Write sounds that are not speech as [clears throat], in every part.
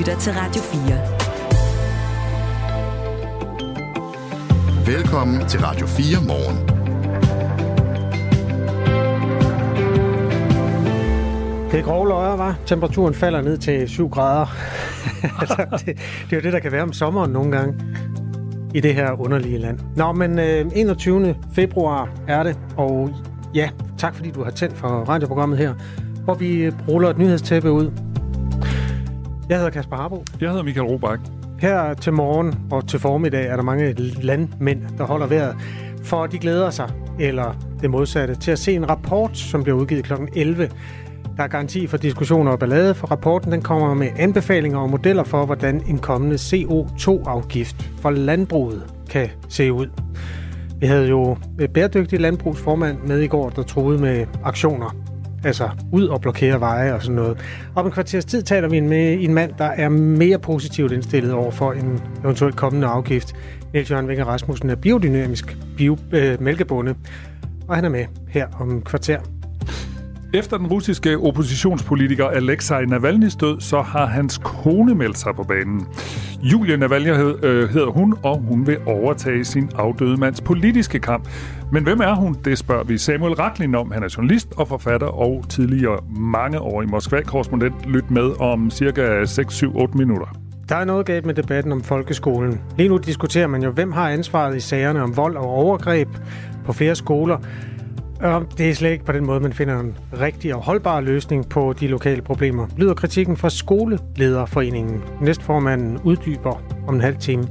lytter til Radio 4. Velkommen til Radio 4 morgen. Det er grove løjer, var. Temperaturen falder ned til 7 grader. [laughs] altså, det, det er jo det, der kan være om sommeren nogle gange i det her underlige land. Nå, men øh, 21. februar er det, og ja, tak fordi du har tændt for radioprogrammet her, hvor vi ruller et nyhedstæppe ud. Jeg hedder Kasper Harbo. Jeg hedder Michael Robach. Her til morgen og til formiddag er der mange landmænd, der holder vejret, for de glæder sig, eller det modsatte, til at se en rapport, som bliver udgivet kl. 11 der er garanti for diskussioner og ballade, for rapporten den kommer med anbefalinger og modeller for, hvordan en kommende CO2-afgift for landbruget kan se ud. Vi havde jo et bæredygtigt landbrugsformand med i går, der troede med aktioner. Altså ud og blokere veje og sådan noget. Om en kvarters tid taler vi med en mand, der er mere positivt indstillet over for en eventuelt kommende afgift. Niels Jørgen Vinger Rasmussen er biodynamisk bio, øh, mælkebonde, og han er med her om et kvarter. Efter den russiske oppositionspolitiker Alexei Navalny's død, så har hans kone meldt sig på banen. Julia Navalny øh, hedder hun, og hun vil overtage sin afdøde mands politiske kamp. Men hvem er hun? Det spørger vi Samuel Ratlin om. Han er journalist og forfatter og tidligere mange år i Moskva-korrespondent. Lyt med om cirka 6-7-8 minutter. Der er noget galt med debatten om folkeskolen. Lige nu diskuterer man jo, hvem har ansvaret i sagerne om vold og overgreb på flere skoler. Og det er slet ikke på den måde, man finder en rigtig og holdbar løsning på de lokale problemer, lyder kritikken fra Skolelederforeningen. Næstformanden uddyber om en halv time.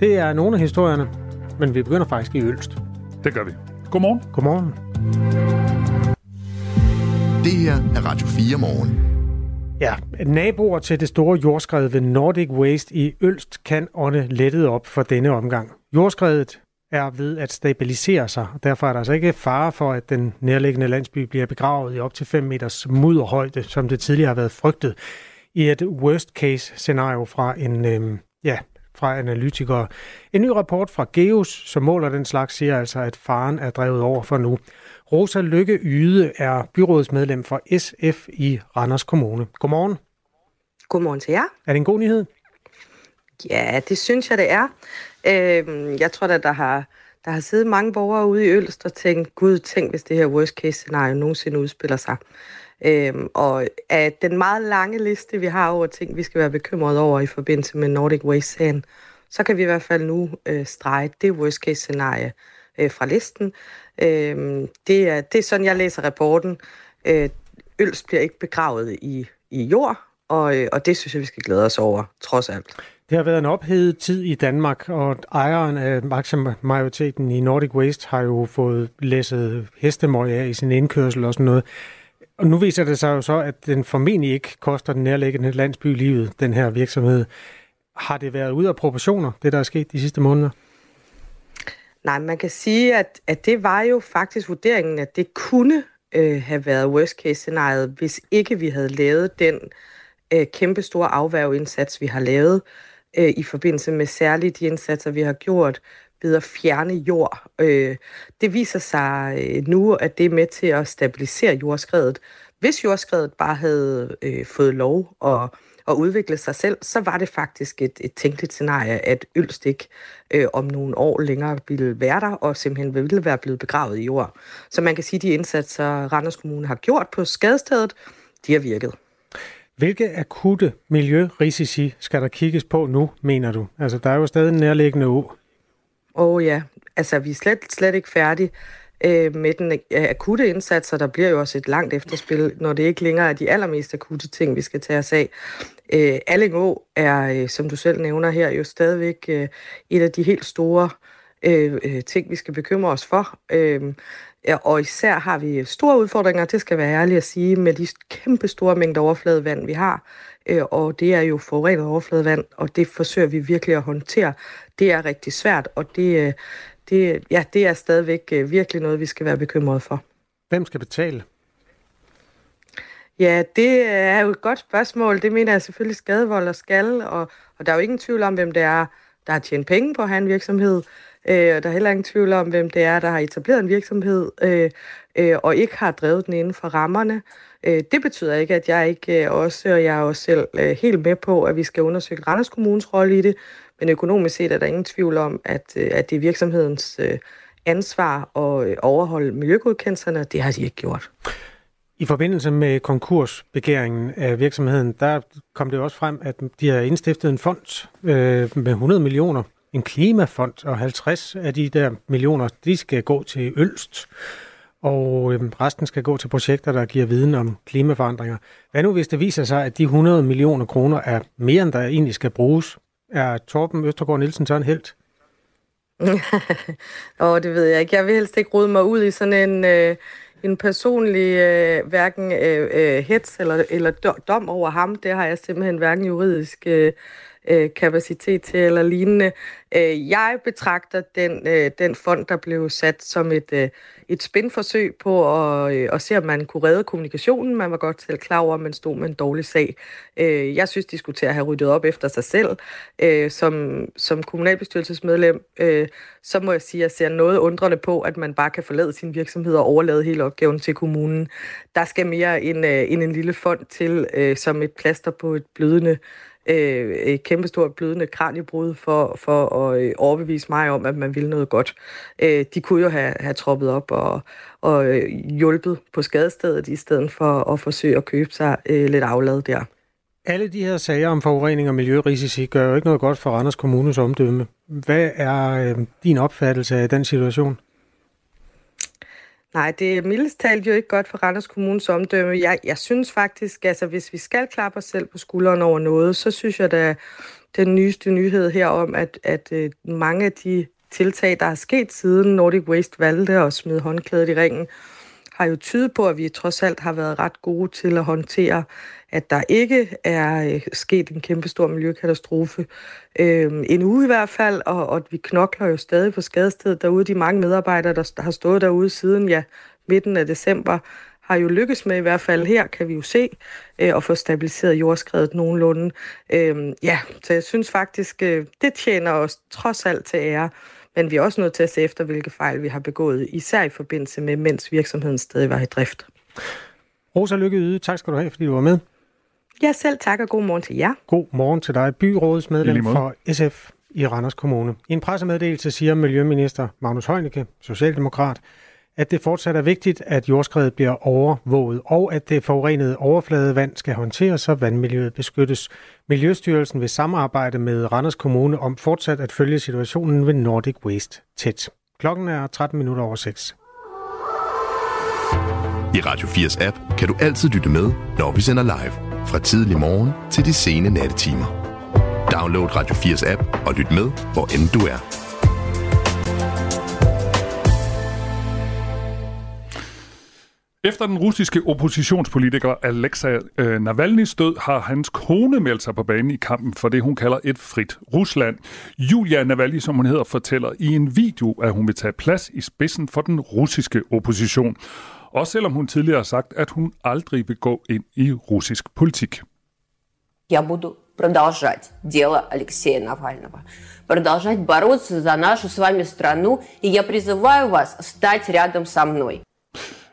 Det er nogle af historierne, men vi begynder faktisk i Ølst. Det gør vi. Godmorgen. Godmorgen. Det her er Radio 4 morgen. Ja, naboer til det store jordskred ved Nordic Waste i Ølst kan ånde lettet op for denne omgang. Jordskredet er ved at stabilisere sig. Derfor er der altså ikke fare for, at den nærliggende landsby bliver begravet i op til 5 meters mudderhøjde, som det tidligere har været frygtet i et worst case scenario fra en øh, ja, fra analytikere. En ny rapport fra GEOS, som måler den slags, siger altså, at faren er drevet over for nu. Rosa Lykke Yde er byrådsmedlem for SF i Randers Kommune. Godmorgen. Godmorgen til jer. Er det en god nyhed? Ja, det synes jeg, det er. Øh, jeg tror at der har, der har siddet mange borgere ude i Ølst og tænkt, gud, tænk, hvis det her worst case scenario nogensinde udspiller sig. Øhm, og af den meget lange liste, vi har over ting, vi skal være bekymrede over i forbindelse med Nordic Waste-sagen, så kan vi i hvert fald nu øh, strege det worst case scenarie øh, fra listen. Øhm, det, er, det er sådan, jeg læser rapporten. Øh, Ølst bliver ikke begravet i, i jord, og, øh, og det synes jeg, vi skal glæde os over, trods alt. Det har været en ophedet tid i Danmark, og ejeren af majoriteten i Nordic Waste har jo fået læsset hestemøg af i sin indkørsel og sådan noget. Og nu viser det sig jo så, at den formentlig ikke koster den nærliggende landsby livet, den her virksomhed. Har det været ud af proportioner, det der er sket de sidste måneder? Nej, man kan sige, at, at det var jo faktisk vurderingen, at det kunne øh, have været worst case scenariet, hvis ikke vi havde lavet den øh, kæmpe store afværgeindsats, vi har lavet øh, i forbindelse med særligt de indsatser, vi har gjort ved at fjerne jord. Øh, det viser sig øh, nu, at det er med til at stabilisere jordskredet. Hvis jordskredet bare havde øh, fået lov at, at udvikle sig selv, så var det faktisk et, et tænkeligt scenarie, at Ølstik øh, om nogle år længere ville være der, og simpelthen ville være blevet begravet i jord. Så man kan sige, at de indsatser, Randers Kommune har gjort på skadestedet, de har virket. Hvilke akutte miljørisici skal der kigges på nu, mener du? Altså, der er jo stadig en nærliggende å. Åh oh, ja, altså vi er slet, slet ikke færdige øh, med den øh, akutte indsats, så der bliver jo også et langt efterspil, når det ikke længere er de allermest akutte ting, vi skal tage os af. Øh, Allingå er, øh, som du selv nævner her, jo stadigvæk øh, et af de helt store øh, øh ting, vi skal bekymre os for. Øh, og især har vi store udfordringer, det skal være ærligt at sige, med de kæmpe store mængder overfladevand, vi har. Øh, og det er jo forurenet overfladevand, og det forsøger vi virkelig at håndtere. Det er rigtig svært, og det, øh, det, ja, det er stadigvæk øh, virkelig noget, vi skal være bekymrede for. Hvem skal betale? Ja, det er jo et godt spørgsmål. Det mener jeg selvfølgelig skadevold og skal, og, og der er jo ingen tvivl om, hvem det er, der har tjent penge på at have en virksomhed. Øh, der er heller ingen tvivl om, hvem det er, der har etableret en virksomhed øh, øh, og ikke har drevet den inden for rammerne. Øh, det betyder ikke, at jeg ikke øh, også, og jeg er også selv øh, helt med på, at vi skal undersøge Randers Kommunes rolle i det, men økonomisk set er der ingen tvivl om, at, øh, at det er virksomhedens øh, ansvar at øh, overholde miljøgodkendelserne, og det har de ikke gjort. I forbindelse med konkursbegæringen af virksomheden, der kom det også frem, at de har indstiftet en fond øh, med 100 millioner, en klimafond, og 50 af de der millioner, de skal gå til Ølst, og øhm, resten skal gå til projekter, der giver viden om klimaforandringer. Hvad nu, hvis det viser sig, at de 100 millioner kroner er mere, end der egentlig skal bruges? Er Torben Østergaard Nielsen så en helt? [laughs] Åh, oh, det ved jeg ikke. Jeg vil helst ikke rode mig ud i sådan en... Øh en personlig øh, hverken øh, øh, hets eller, eller dom over ham. Det har jeg simpelthen hverken juridisk øh, øh, kapacitet til eller lignende. Øh, jeg betragter den, øh, den fond, der blev sat som et, øh, et spændforsøg på at, øh, at se, om man kunne redde kommunikationen. Man var godt selv klar over, at man stod med en dårlig sag. Øh, jeg synes, de skulle til at have ryddet op efter sig selv. Øh, som, som kommunalbestyrelsesmedlem, øh, så må jeg sige, at jeg ser noget undrende på, at man bare kan forlade sin virksomhed og overlade hele opgaven til kommunen. Der skal mere end, øh, end en lille fond til, øh, som et plaster på et blødende øh, Øh, et kæmpestort blødende kraniebrud for, for at øh, overbevise mig om, at man ville noget godt. Øh, de kunne jo have, have troppet op og, og øh, hjulpet på skadestedet i stedet for at forsøge at købe sig øh, lidt aflad der. Alle de her sager om forurening og miljørisici gør jo ikke noget godt for Randers Kommunes omdømme. Hvad er øh, din opfattelse af den situation? Nej, det er mildest talt jo ikke godt for Randers Kommunes omdømme. Jeg, jeg synes faktisk, altså hvis vi skal klappe os selv på skulderen over noget, så synes jeg at den nyeste nyhed her om, at, at øh, mange af de tiltag, der er sket siden Nordic Waste valgte at smide håndklædet i ringen, har jo tydet på, at vi trods alt har været ret gode til at håndtere, at der ikke er øh, sket en kæmpe stor miljøkatastrofe. Øh, en uge i hvert fald, og, og vi knokler jo stadig på skadestedet derude. De mange medarbejdere, der har stået derude siden ja, midten af december, har jo lykkes med i hvert fald her, kan vi jo se, øh, at få stabiliseret jordskredet nogenlunde. Øh, ja, så jeg synes faktisk, øh, det tjener os trods alt til ære. Men vi er også nødt til at se efter, hvilke fejl vi har begået, især i forbindelse med, mens virksomheden stadig var i drift. Rosa Lykke Yde, tak skal du have, fordi du var med. Ja, selv tak, og god morgen til jer. God morgen til dig, byrådsmedlem for SF i Randers Kommune. I en pressemeddelelse siger Miljøminister Magnus Heunicke, Socialdemokrat, at det fortsat er vigtigt, at jordskredet bliver overvåget, og at det forurenede overfladevand skal håndteres, så vandmiljøet beskyttes. Miljøstyrelsen vil samarbejde med Randers Kommune om fortsat at følge situationen ved Nordic Waste tæt. Klokken er 13 minutter over 6. I Radio 4's app kan du altid lytte med, når vi sender live. Fra tidlig morgen til de sene nattetimer. Download Radio 4's app og lyt med, hvor end du er. Efter den russiske oppositionspolitiker Alexei øh, Navalny's død har hans kone meldt sig på banen i kampen for det, hun kalder et frit Rusland. Julia Navalny, som hun hedder, fortæller i en video, at hun vil tage plads i spidsen for den russiske opposition. Også selvom hun tidligere har sagt, at hun aldrig vil gå ind i russisk politik. Я буду продолжать дело Алексея Навального, продолжать бороться за нашу с вами страну, и я призываю вас стать рядом со мной.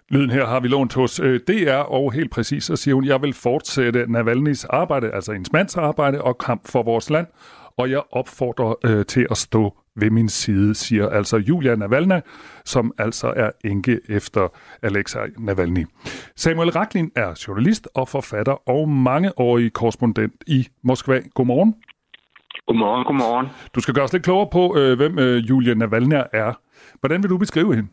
Lyden her har vi lånt hos øh, DR, og helt præcis så siger hun, jeg vil fortsætte Navalny's arbejde, altså hendes mands arbejde og kamp for vores land, og jeg opfordrer øh, til at stå ved min side, siger altså Julia Navalny, som altså er enke efter Alexei Navalny. Samuel Raklin er journalist og forfatter og mangeårig korrespondent i Moskva. Godmorgen. Godmorgen, godmorgen. Du skal gøre os lidt klogere på, øh, hvem øh, Julia Navalny er. Hvordan vil du beskrive hende?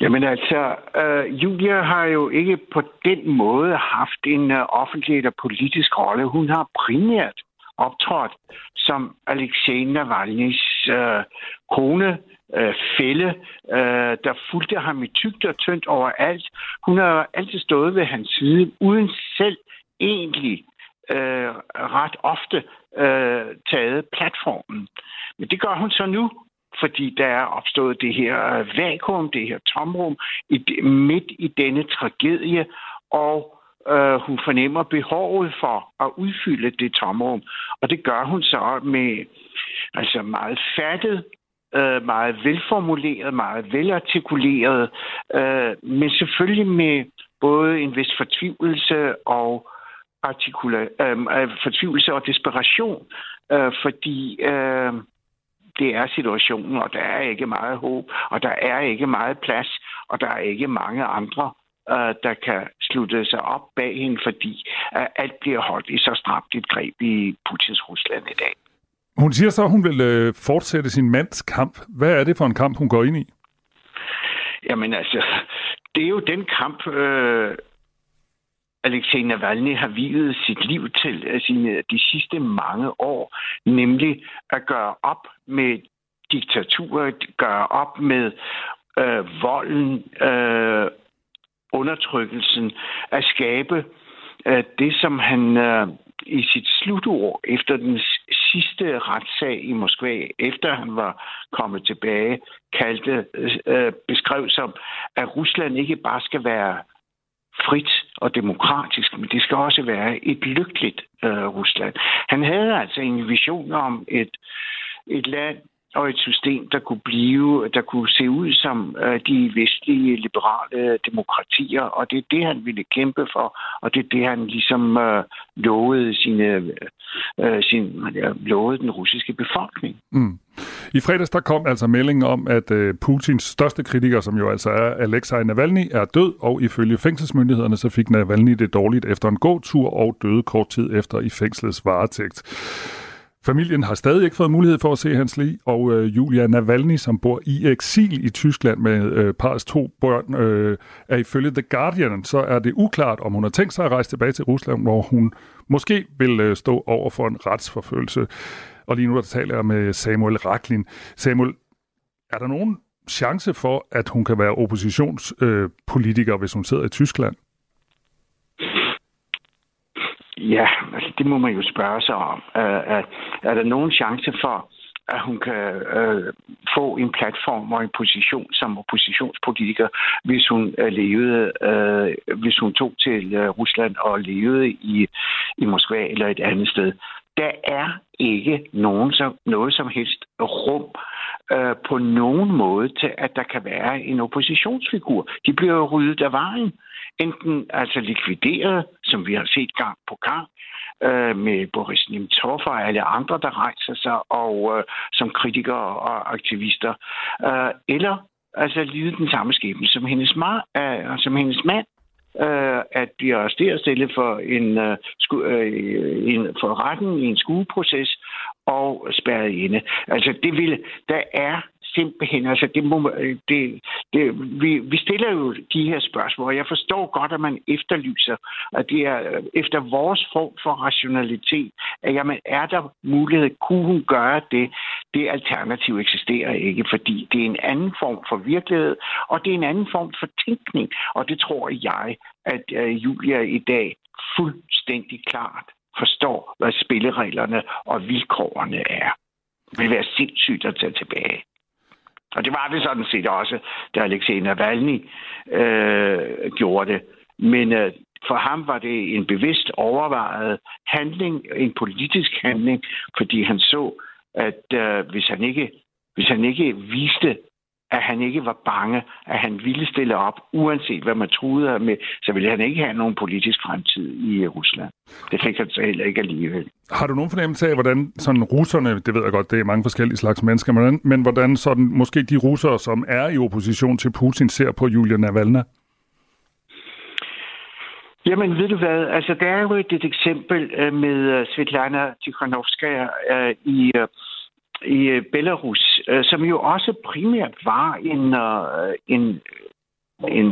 Jamen altså, øh, Julia har jo ikke på den måde haft en øh, offentlig eller politisk rolle. Hun har primært optrådt som Alexei Navalny's øh, kone, øh, fælde, øh, der fulgte ham i tygt og tyndt overalt. Hun har altid stået ved hans side, uden selv egentlig øh, ret ofte øh, taget platformen. Men det gør hun så nu, fordi der er opstået det her øh, vakuum, det her tomrum, i, midt i denne tragedie, og øh, hun fornemmer behovet for at udfylde det tomrum. Og det gør hun så med altså meget fattet øh, meget velformuleret, meget velartikuleret, øh, men selvfølgelig med både en vis fortvivlelse og artikula, øh, øh, fortvivlelse og desperation, øh, fordi øh, det er situationen, og der er ikke meget håb, og der er ikke meget plads, og der er ikke mange andre, øh, der kan slutte sig op bag hende, fordi øh, alt bliver holdt i så stramt et greb i Putins Rusland i dag. Hun siger så, at hun vil øh, fortsætte sin mands kamp. Hvad er det for en kamp, hun går ind i? Jamen altså, det er jo den kamp, øh, Alexei Navalny har videt sit liv til øh, sine, de sidste mange år, nemlig at gøre op med diktaturet, gøre op med øh, volden, øh, undertrykkelsen, at skabe øh, det, som han øh, i sit slutord efter den sidste retssag i Moskva, efter han var kommet tilbage, kaldte, øh, øh beskrev som, at Rusland ikke bare skal være frit og demokratisk, men det skal også være et lykkeligt øh, Rusland. Han havde altså en vision om et, et land, og et system, der kunne blive, der kunne se ud som øh, de vestlige liberale demokratier, og det er det, han ville kæmpe for, og det er det, han ligesom øh, lovede, sine, øh, sin, øh, lovede den russiske befolkning. Mm. I fredags der kom altså meldingen om, at øh, Putins største kritiker, som jo altså er Alexei Navalny, er død, og ifølge fængselsmyndighederne så fik Navalny det dårligt efter en god tur og døde kort tid efter i fængslets varetægt. Familien har stadig ikke fået mulighed for at se hans lig, og øh, Julia Navalny, som bor i eksil i Tyskland med øh, parets to børn, øh, er ifølge The Guardian, så er det uklart, om hun har tænkt sig at rejse tilbage til Rusland, hvor hun måske vil øh, stå over for en retsforfølgelse. Og lige nu der taler jeg med Samuel Raklin. Samuel, er der nogen chance for, at hun kan være oppositionspolitiker, øh, hvis hun sidder i Tyskland? Ja, altså det må man jo spørge sig om. Er, er, er der nogen chance for, at hun kan øh, få en platform og en position som oppositionspolitiker, hvis hun øh, levede, øh, hvis hun tog til øh, Rusland og levede i, i Moskva eller et andet sted. Der er ikke nogen som, noget som helst rum øh, på nogen måde til, at der kan være en oppositionsfigur. De bliver ryddet af vejen enten altså likvideret, som vi har set gang på gang, øh, med Boris Nemtsov og alle andre, der rejser sig og øh, som kritikere og aktivister, øh, eller altså lide den samme skæbne som hendes, ma- øh, som hendes mand, øh, at blive arresteret stille for en, øh, sku, øh, en for retten i en skueproces og spærret inde. Altså det vil, der er simpelthen, altså det må, øh, det, det, vi, vi stiller jo de her spørgsmål, og jeg forstår godt, at man efterlyser, at det er øh, efter vores form for rationalitet, at jamen, er der mulighed, kunne hun gøre det? Det alternativ eksisterer ikke, fordi det er en anden form for virkelighed, og det er en anden form for tænkning, og det tror jeg, at uh, Julia i dag fuldstændig klart forstår, hvad spillereglerne og vilkårene er. Det vil være sindssygt at tage tilbage. Og det var det sådan set også, da Alexej Navalny øh, gjorde det. Men øh, for ham var det en bevidst overvejet handling, en politisk handling, fordi han så, at øh, hvis, han ikke, hvis han ikke viste at han ikke var bange, at han ville stille op, uanset hvad man troede med, så ville han ikke have nogen politisk fremtid i Rusland. Det fik han så heller ikke alligevel. Har du nogen fornemmelse af, hvordan sådan russerne, det ved jeg godt, det er mange forskellige slags mennesker, men, men hvordan sådan måske de russere, som er i opposition til Putin, ser på Julia Navalny? Jamen, ved du hvad? Altså, der er jo et, eksempel øh, med øh, Svetlana Tikhanovskaya i i øh, Belarus, øh, som jo også primært var en, øh, en en,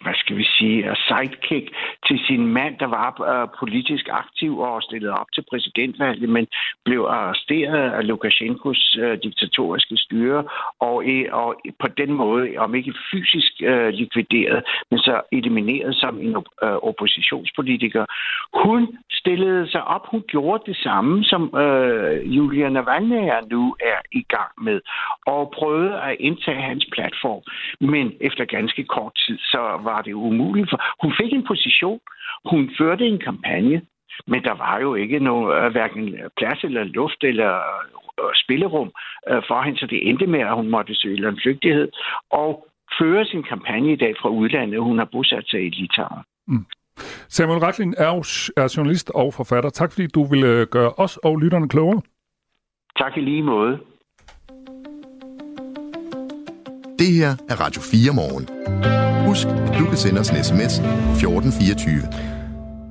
hvad skal vi sige, sidekick til sin mand, der var øh, politisk aktiv og stillet op til præsidentvalget, men blev arresteret af Lukashenkos øh, diktatoriske styre, og, og på den måde, om ikke fysisk øh, likvideret, men så elimineret som en øh, oppositionspolitiker. Hun stillede sig op, hun gjorde det samme, som øh, Julia Navalny nu er i gang med, og prøvede at indtage hans platform, men efter ganske kort kort tid, så var det umuligt. For hun fik en position, hun førte en kampagne, Men der var jo ikke nogen, øh, hverken plads eller luft eller øh, spillerum øh, for hende, så det endte med, at hun måtte søge en flygtighed og føre sin kampagne i dag fra udlandet. Hun har bosat sig i Litauen. Mm. Samuel Raklin er, er journalist og forfatter. Tak fordi du ville gøre os og lytterne klogere. Tak i lige måde. Det her er Radio 4 morgen. Husk, at du kan sende os en sms 1424.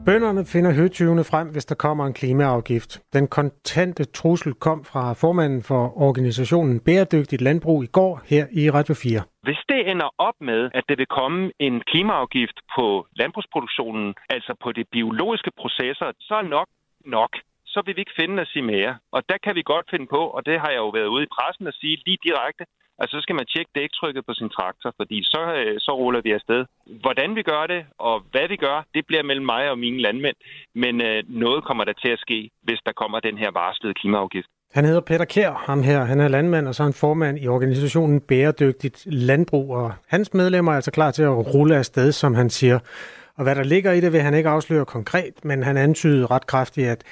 Bønderne finder høtyvene frem, hvis der kommer en klimaafgift. Den kontante trussel kom fra formanden for organisationen Bæredygtigt Landbrug i går her i Radio 4. Hvis det ender op med, at det vil komme en klimaafgift på landbrugsproduktionen, altså på de biologiske processer, så er nok nok så vil vi ikke finde os i mere. Og der kan vi godt finde på, og det har jeg jo været ude i pressen at sige lige direkte, Altså, så skal man tjekke dæktrykket på sin traktor, fordi så, øh, så ruller vi afsted. Hvordan vi gør det, og hvad vi gør, det bliver mellem mig og mine landmænd. Men øh, noget kommer der til at ske, hvis der kommer den her varslede klimaafgift. Han hedder Peter Kær, ham her. Han er landmand, og så er han formand i organisationen Bæredygtigt Landbrug. Og hans medlemmer er altså klar til at rulle afsted, som han siger. Og hvad der ligger i det, vil han ikke afsløre konkret, men han antyder ret kraftigt, at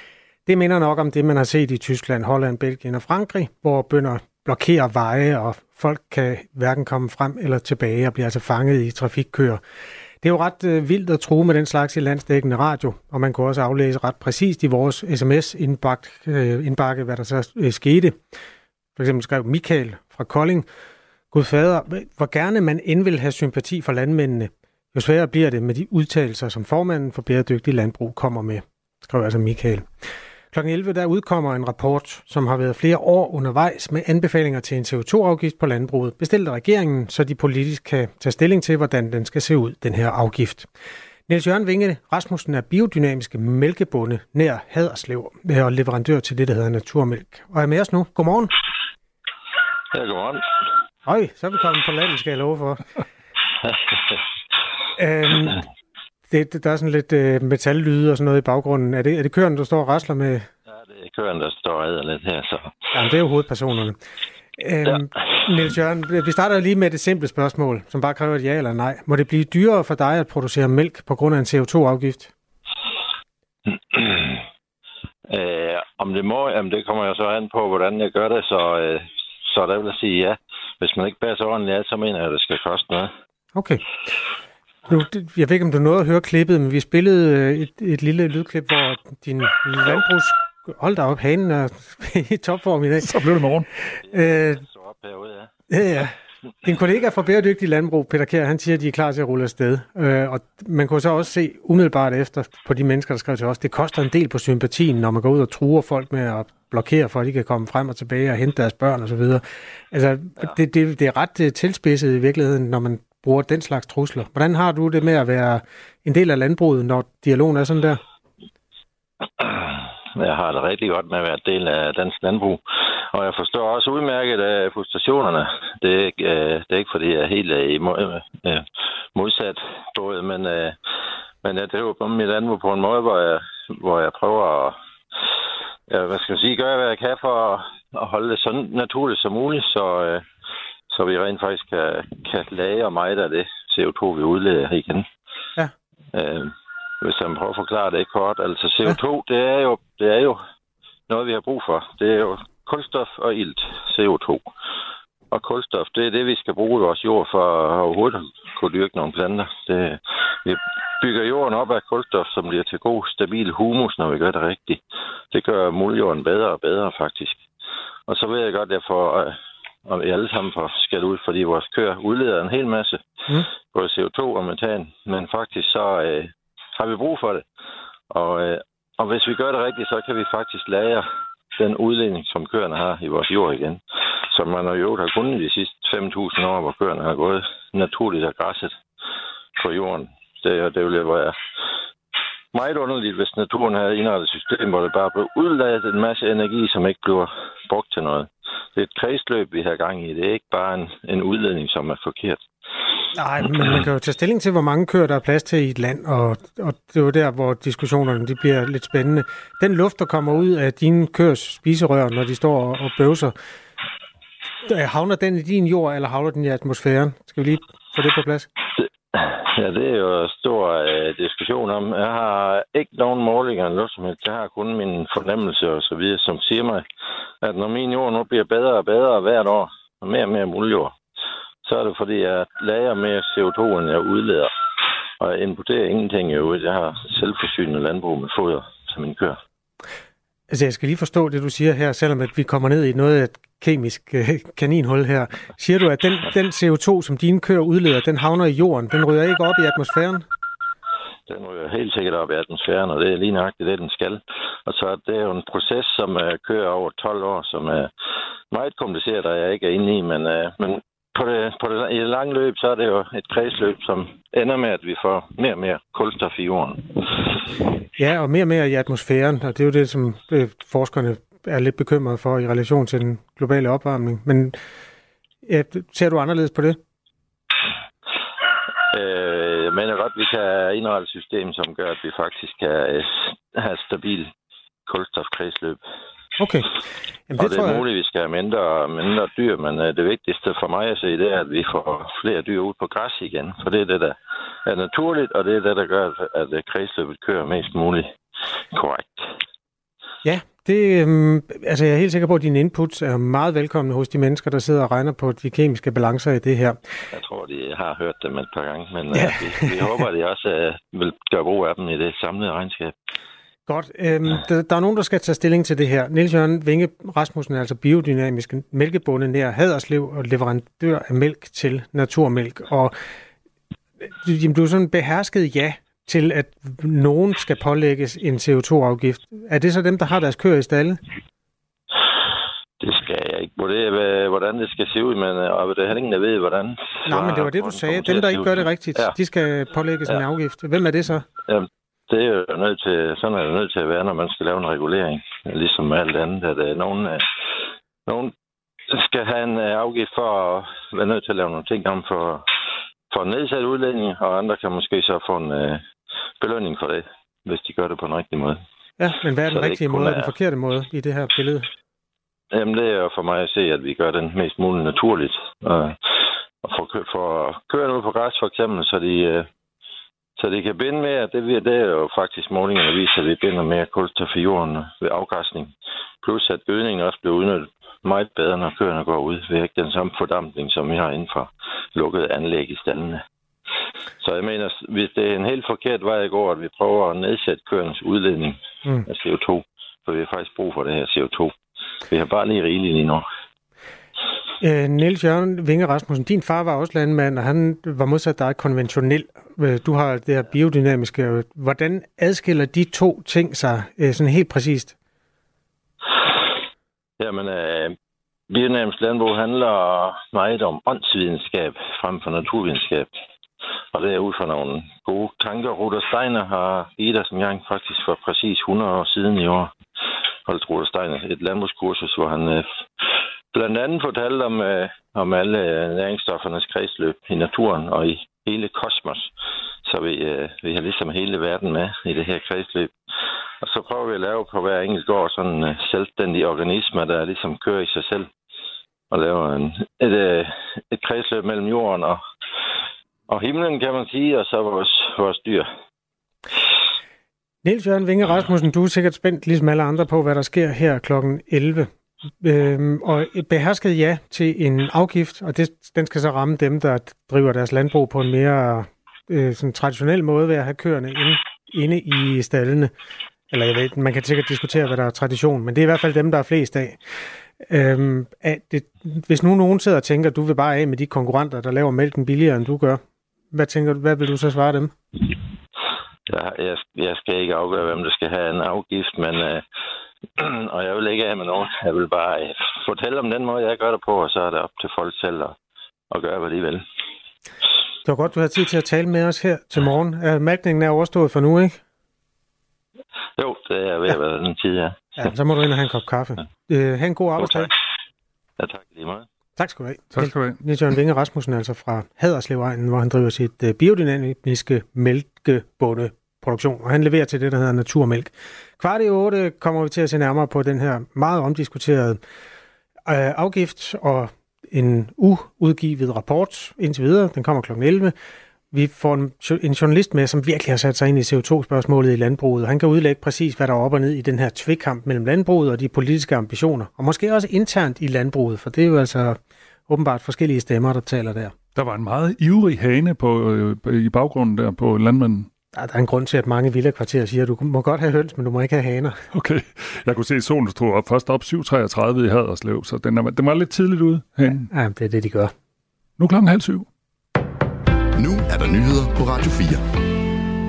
det minder nok om det, man har set i Tyskland, Holland, Belgien og Frankrig, hvor bønder blokerer veje, og folk kan hverken komme frem eller tilbage og bliver altså fanget i trafikkøer. Det er jo ret øh, vildt at tro med den slags i landsdækkende radio, og man kunne også aflæse ret præcist i vores sms-indbakke, øh, hvad der så øh, skete. For eksempel skrev Michael fra Kolding, Gud fader, hvor gerne man end vil have sympati for landmændene, jo sværere bliver det med de udtalelser, som formanden for bæredygtig landbrug kommer med, skrev altså Michael. Klokken 11 der udkommer en rapport, som har været flere år undervejs med anbefalinger til en CO2-afgift på landbruget, bestilt af regeringen, så de politisk kan tage stilling til, hvordan den skal se ud, den her afgift. Niels Jørgen Vinge Rasmussen er biodynamiske mælkebonde nær Haderslev og leverandør til det, der hedder Naturmælk. Og er med os nu. Godmorgen. Ja, godmorgen. Øj, så er vi kommet på landet, skal jeg love for. [laughs] øhm, det, det, der er sådan lidt øh, metallyde og sådan noget i baggrunden. Er det, er det køren, der står og rasler med? Ja, det er køren, der står og lidt her. Så. Jamen, det er jo hovedpersonerne. Øhm, ja. Niels Jørgen, vi starter lige med det simple spørgsmål, som bare kræver et ja eller nej. Må det blive dyrere for dig at producere mælk på grund af en CO2-afgift? [clears throat] øh, om det må, jamen det kommer jo så an på, hvordan jeg gør det, så, øh, så der vil jeg sige ja. Hvis man ikke passer ordentligt så mener jeg, at det skal koste noget. Okay. Nu, jeg ved ikke, om du nåede at høre klippet, men vi spillede øh, et, et lille lydklip, hvor din landbrugs... Hold da op, hanen er [laughs] i topform i dag. Så blev det morgen. Øh, så op herude, ja. Ja, ja. Din kollega fra Bæredygtig Landbrug, Peter Kjær, han siger, at de er klar til at rulle afsted. Øh, og man kunne så også se umiddelbart efter på de mennesker, der skrev til os, det koster en del på sympatien, når man går ud og truer folk med at blokere for, at de kan komme frem og tilbage og hente deres børn osv. Altså, ja. det, det, det er ret øh, tilspidset i virkeligheden, når man bruger den slags trusler. Hvordan har du det med at være en del af landbruget, når dialogen er sådan der? [clears throat] Jeg har det rigtig godt med at være en del af dansk landbrug. Og jeg forstår også udmærket af frustrationerne. Det er ikke, øh, det er ikke fordi jeg er helt øh, i øh, modsat både, men, øh, men jeg driver mit landbrug på en måde, hvor jeg, hvor jeg prøver at ja, hvad skal jeg sige, gøre, hvad jeg kan for at holde det så naturligt som muligt, så, øh, så vi rent faktisk kan, kan lagre meget af det CO2, vi udleder igen. Ja. Øh, hvis jeg prøver at forklare det kort. Altså CO2, ja. det, er jo, det er jo noget, vi har brug for. Det er jo kulstof og ilt, CO2. Og kulstof, det er det, vi skal bruge i vores jord for at overhovedet kunne dyrke nogle planter. Det, vi bygger jorden op af kulstof, som bliver til god, stabil humus, når vi gør det rigtigt. Det gør muljorden bedre og bedre, faktisk. Og så ved jeg godt, at jeg får og vi alle sammen får skal ud, fordi vores køer udleder en hel masse, mm. både CO2 og metan, men faktisk så øh, har vi brug for det. Og, øh, og hvis vi gør det rigtigt, så kan vi faktisk lære den udledning, som køerne har i vores jord igen. Som man jo har kunnet de sidste 5.000 år, hvor køerne har gået naturligt af græsset på jorden. Det, det ville være meget underligt, hvis naturen havde indrettet et system, hvor det bare blev udladet en masse energi, som ikke bliver brugt til noget det er et kredsløb, vi har gang i. Det er ikke bare en, en udledning, som er forkert. Nej, men man kan jo tage stilling til, hvor mange køer der er plads til i et land, og, og det er jo der, hvor diskussionerne de bliver lidt spændende. Den luft, der kommer ud af dine køers spiserør, når de står og bøvser, havner den i din jord, eller havner den i atmosfæren? Skal vi lige få det på plads? Ja, det er jo en stor øh, diskussion om. Jeg har ikke nogen målinger eller noget som helst. Jeg har kun min fornemmelse og så videre, som siger mig, at når min jord nu bliver bedre og bedre hvert år, og mere og mere muljord, så er det fordi, jeg lager mere CO2, end jeg udleder. Og jeg importerer ingenting jo. Jeg har selvforsynende landbrug med foder som min kører. Altså, jeg skal lige forstå det, du siger her, selvom at vi kommer ned i noget af et kemisk øh, kaninhul her. Siger du, at den, den CO2, som dine køer udleder, den havner i jorden, den ryger ikke op i atmosfæren? Den ryger helt sikkert op i atmosfæren, og det er lige nøjagtigt det, den skal. Og så det er jo en proces, som øh, kører over 12 år, som er meget kompliceret, og jeg ikke er inde i, men, øh, men på det, på det, i det lange løb, så er det jo et kredsløb, som ender med, at vi får mere og mere kulstof i jorden. Ja, og mere og mere i atmosfæren, og det er jo det, som øh, forskerne er lidt bekymrede for i relation til den globale opvarmning. Men ja, ser du anderledes på det? Øh, jeg mener godt, at vi kan indrette et system, som gør, at vi faktisk kan øh, have et stabilt kulstofkredsløb. Okay. Jamen, det og det er jeg... muligt, at vi skal have mindre, mindre dyr, men uh, det vigtigste for mig at se, det er, at vi får flere dyr ud på græs igen. For det er det, der er naturligt, og det er det, der gør, at kredsløbet kører mest muligt korrekt. Ja, det, øhm, altså jeg er helt sikker på, at dine inputs er meget velkomne hos de mennesker, der sidder og regner på de kemiske balancer i det her. Jeg tror, de har hørt dem et par gange, men ja. uh, vi, vi håber, at de også uh, vil gøre brug af dem i det samlede regnskab. Godt. Øhm, der, der er nogen, der skal tage stilling til det her. Niels Jørgen Vinge Rasmussen er altså biodynamisk mælkebonde nær Haderslev og leverandør af mælk til Naturmælk. Og øh, jamen, du er sådan behersket ja til, at nogen skal pålægges en CO2-afgift. Er det så dem, der har deres køer i stalle? Det skal jeg ikke vurdere, hvordan det skal se ud, men øh, og det er ingen, der ved, hvordan... Nej, men det var det, du sagde. Dem, der ikke gør det rigtigt, ja. de skal pålægges ja. en afgift. Hvem er det så? Jamen, det er jo nødt til, sådan er det nødt til at være, når man skal lave en regulering. Ligesom alt andet, at uh, nogen, uh, nogen skal have en uh, afgift for at være nødt til at lave nogle ting om for, for nedsat udlænding, og andre kan måske så få en uh, belønning for det, hvis de gør det på en rigtig måde. Ja, men hvad er den så rigtige måde og den forkerte måde i det her billede? Jamen, det er for mig at se, at vi gør den mest muligt naturligt. Og, og for, for køre ud på græs for eksempel, så de, så det kan binde mere, det, det er jo faktisk målingerne, viser, at vi binder mere kulstof i jorden ved afgræsning. Plus at gødningen også bliver udnyttet meget bedre, når køerne går ud. Vi har ikke den samme fordampning, som vi har inden for lukkede anlæg i stallene. Så jeg mener, hvis det er en helt forkert vej at gå, at vi prøver at nedsætte køernes udledning mm. af CO2, for vi har faktisk brug for det her CO2. Vi har bare lige rigeligt lige nu. Øh, Niels Jørgen Vinge Rasmussen, din far var også landmand, og han var modsat dig konventionel. Øh, du har det her biodynamiske. Hvordan adskiller de to ting sig øh, sådan helt præcist? Jamen, øh, biodynamisk landbrug handler meget om åndsvidenskab frem for naturvidenskab. Og det er ud fra nogle gode tanker. Rudolf Steiner har givet os en gang faktisk for præcis 100 år siden i år. Holdt Rudolf Steiner et landbrugskursus, hvor han øh, blandt andet fortalte om, øh, om alle øh, næringsstoffernes kredsløb i naturen og i hele kosmos. Så vi, øh, vi har ligesom hele verden med i det her kredsløb. Og så prøver vi at lave på hver enkelt gård sådan øh, selvstændige organismer, der ligesom kører i sig selv. Og laver en, et, øh, et kredsløb mellem jorden og, og himlen, kan man sige, og så vores, vores dyr. Niels Jørgen Vinge Rasmussen, du er sikkert spændt, ligesom alle andre, på, hvad der sker her kl. 11. Øhm, og et behersket ja til en afgift, og det, den skal så ramme dem, der driver deres landbrug på en mere øh, sådan traditionel måde ved at have køerne inde, inde i stallene. Eller jeg ved, man kan sikkert diskutere, hvad der er tradition, men det er i hvert fald dem, der er flest af. Øhm, at det, hvis nu nogen sidder og tænker, at du vil bare af med de konkurrenter, der laver mælken billigere, end du gør, hvad, tænker du, hvad vil du så svare dem? Ja, jeg, jeg skal ikke afgøre, hvem der skal have en afgift, men øh, [clears throat] og jeg vil ikke have med nogen. Jeg vil bare øh, fortælle om den måde, jeg gør det på, og så er det op til folk selv at, at gøre, hvad de vil. Det var godt, du har tid til at tale med os her til morgen. Uh, malkningen er overstået for nu, ikke? Jo, det er ved at være den tid, ja. ja. så må du ind og have en kop kaffe. Ja. Uh, ha' en god arbejdsdag. Ja, tak lige meget. Tak skal du have. Tak skal du have. Niels Jørgen Vinge Rasmussen, altså fra Haderslev hvor han driver sit biodynamiske mælkebunde produktion, og han leverer til det, der hedder naturmælk. Kvart i otte kommer vi til at se nærmere på den her meget omdiskuterede øh, afgift og en uudgivet rapport indtil videre. Den kommer kl. 11. Vi får en, en journalist med, som virkelig har sat sig ind i CO2-spørgsmålet i landbruget. Han kan udlægge præcis, hvad der er op og ned i den her tvikkamp mellem landbruget og de politiske ambitioner. Og måske også internt i landbruget, for det er jo altså åbenbart forskellige stemmer, der taler der. Der var en meget ivrig hane på, øh, i baggrunden der på landmanden. Der er en grund til, at mange villakvarterer siger, at du må godt have høns, men du må ikke have haner. [laughs] Okay. Jeg kunne se, at solen stod op først op 7.33 i Haderslev, så den, er, den var lidt tidligt ude. Ja, ja, det er det, de gør. Nu klokken halv syv. Nu er der nyheder på Radio 4.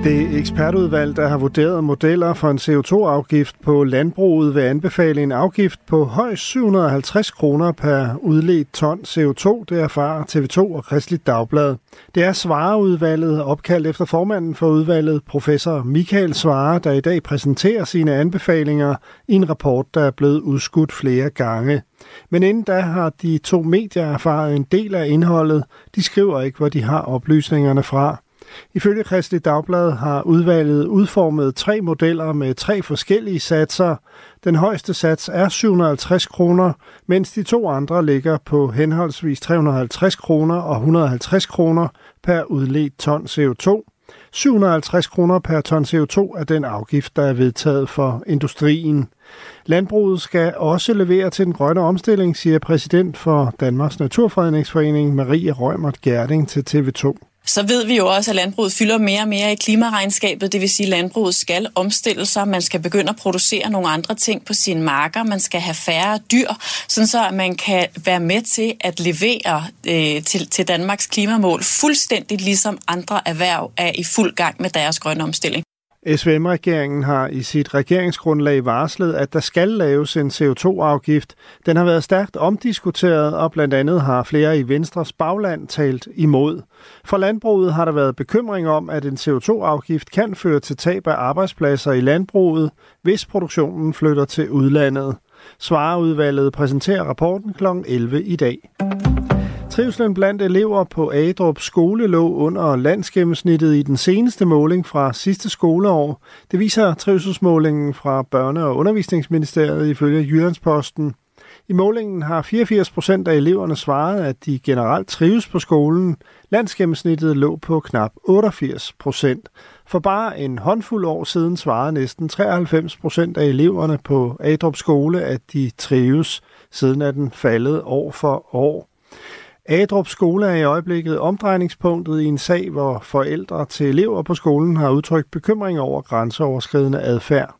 Det ekspertudvalg, der har vurderet modeller for en CO2-afgift på landbruget, vil anbefale en afgift på højst 750 kroner per udledt ton CO2. Det erfarer TV2 og Kristelig Dagblad. Det er Svareudvalget, opkaldt efter formanden for udvalget, professor Michael Svare, der i dag præsenterer sine anbefalinger i en rapport, der er blevet udskudt flere gange. Men inden da har de to medier erfaret en del af indholdet. De skriver ikke, hvor de har oplysningerne fra. Ifølge Kristelig Dagblad har udvalget udformet tre modeller med tre forskellige satser. Den højeste sats er 750 kroner, mens de to andre ligger på henholdsvis 350 kroner og 150 kroner per udledt ton CO2. 750 kroner per ton CO2 er den afgift, der er vedtaget for industrien. Landbruget skal også levere til den grønne omstilling, siger præsident for Danmarks Naturfredningsforening Marie Rømert Gerding til TV2. Så ved vi jo også, at landbruget fylder mere og mere i klimaregnskabet. Det vil sige, at landbruget skal omstille sig. Man skal begynde at producere nogle andre ting på sine marker. Man skal have færre dyr, sådan så at man kan være med til at levere øh, til, til Danmarks klimamål, fuldstændig ligesom andre erhverv er i fuld gang med deres grønne omstilling. SVM-regeringen har i sit regeringsgrundlag varslet, at der skal laves en CO2-afgift. Den har været stærkt omdiskuteret, og blandt andet har flere i Venstres bagland talt imod. For landbruget har der været bekymring om, at en CO2-afgift kan føre til tab af arbejdspladser i landbruget, hvis produktionen flytter til udlandet. Svareudvalget præsenterer rapporten kl. 11 i dag. Trivslen blandt elever på Adrup skole lå under landsgennemsnittet i den seneste måling fra sidste skoleår. Det viser trivselsmålingen fra Børne- og Undervisningsministeriet ifølge Jyllandsposten. I målingen har 84 procent af eleverne svaret, at de generelt trives på skolen. Landsgennemsnittet lå på knap 88 procent. For bare en håndfuld år siden svarede næsten 93 procent af eleverne på Adrup skole, at de trives. Siden er den faldet år for år. Adrup skole er i øjeblikket omdrejningspunktet i en sag, hvor forældre til elever på skolen har udtrykt bekymring over grænseoverskridende adfærd.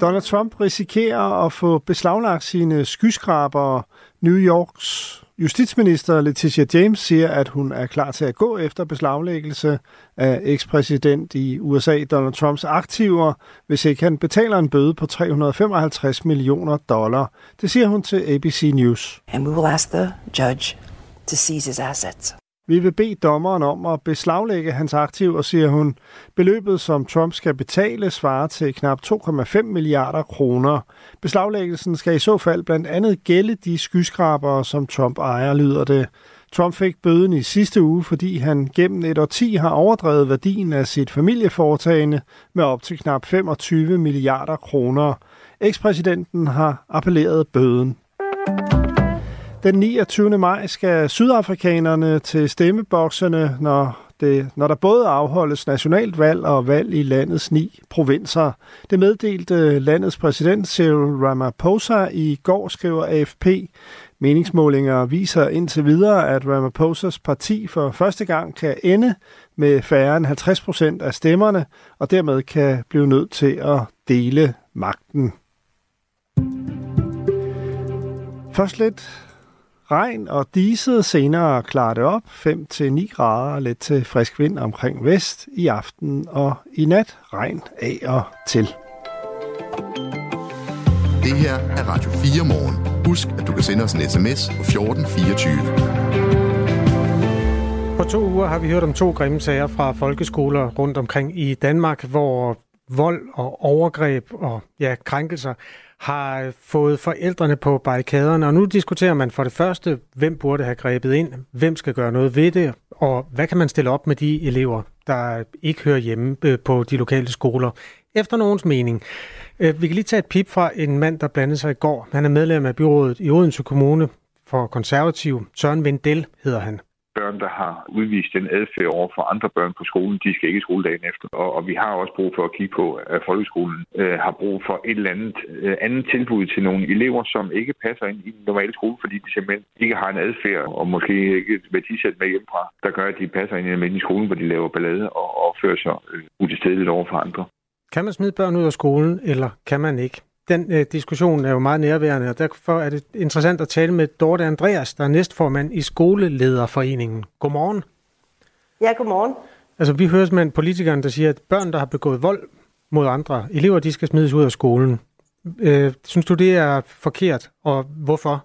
Donald Trump risikerer at få beslaglagt sine skyskraber. New Yorks Justitsminister Letitia James siger, at hun er klar til at gå efter beslaglæggelse af ekspræsident i USA Donald Trumps aktiver, hvis ikke han betaler en bøde på 355 millioner dollar. Det siger hun til ABC News. And we will ask the judge to seize his assets. Vi vil bede dommeren om at beslaglægge hans aktiver, siger hun. Beløbet, som Trump skal betale, svarer til knap 2,5 milliarder kroner. Beslaglæggelsen skal i så fald blandt andet gælde de skyskrabere, som Trump ejer, lyder det. Trump fik bøden i sidste uge, fordi han gennem et årti har overdrevet værdien af sit familieforetagende med op til knap 25 milliarder kroner. Ekspræsidenten har appelleret bøden. Den 29. maj skal sydafrikanerne til stemmebokserne, når, det, når der både afholdes nationalt valg og valg i landets ni provinser. Det meddelte landets præsident Cyril Ramaphosa i går, skriver AFP. Meningsmålinger viser indtil videre, at Ramaphosa's parti for første gang kan ende med færre end 50 procent af stemmerne, og dermed kan blive nødt til at dele magten. Først lidt regn og diset. Senere klarer det op. 5-9 grader, lidt til frisk vind omkring vest. I aften og i nat regn af og til. Det her er Radio 4 morgen. Husk, at du kan sende os en sms på 1424. På to uger har vi hørt om to grimme sager fra folkeskoler rundt omkring i Danmark, hvor vold og overgreb og ja, krænkelser har fået forældrene på barrikaderne, og nu diskuterer man for det første, hvem burde have grebet ind, hvem skal gøre noget ved det, og hvad kan man stille op med de elever, der ikke hører hjemme øh, på de lokale skoler, efter nogens mening. Øh, vi kan lige tage et pip fra en mand, der blandede sig i går. Han er medlem af byrådet i Odense Kommune for konservativ. Søren Vendel hedder han børn, der har udvist den adfærd over for andre børn på skolen, de skal ikke i skoledagen efter. Og, og vi har også brug for at kigge på, at folkeskolen øh, har brug for et eller andet øh, andet tilbud til nogle elever, som ikke passer ind i den normale skole, fordi de simpelthen ikke har en adfærd, og måske ikke et værdisæt med hjemmefra, der gør, at de passer ind i den skole, hvor de laver ballade og opfører sig øh, utilstedeligt over for andre. Kan man smide børn ud af skolen, eller kan man ikke? Den øh, diskussion er jo meget nærværende, og derfor er det interessant at tale med Dorte Andreas, der er næstformand i Skolelederforeningen. Godmorgen. Ja, godmorgen. Altså, vi hører med politikeren, der siger, at børn, der har begået vold mod andre elever, de skal smides ud af skolen. Øh, synes du, det er forkert, og hvorfor?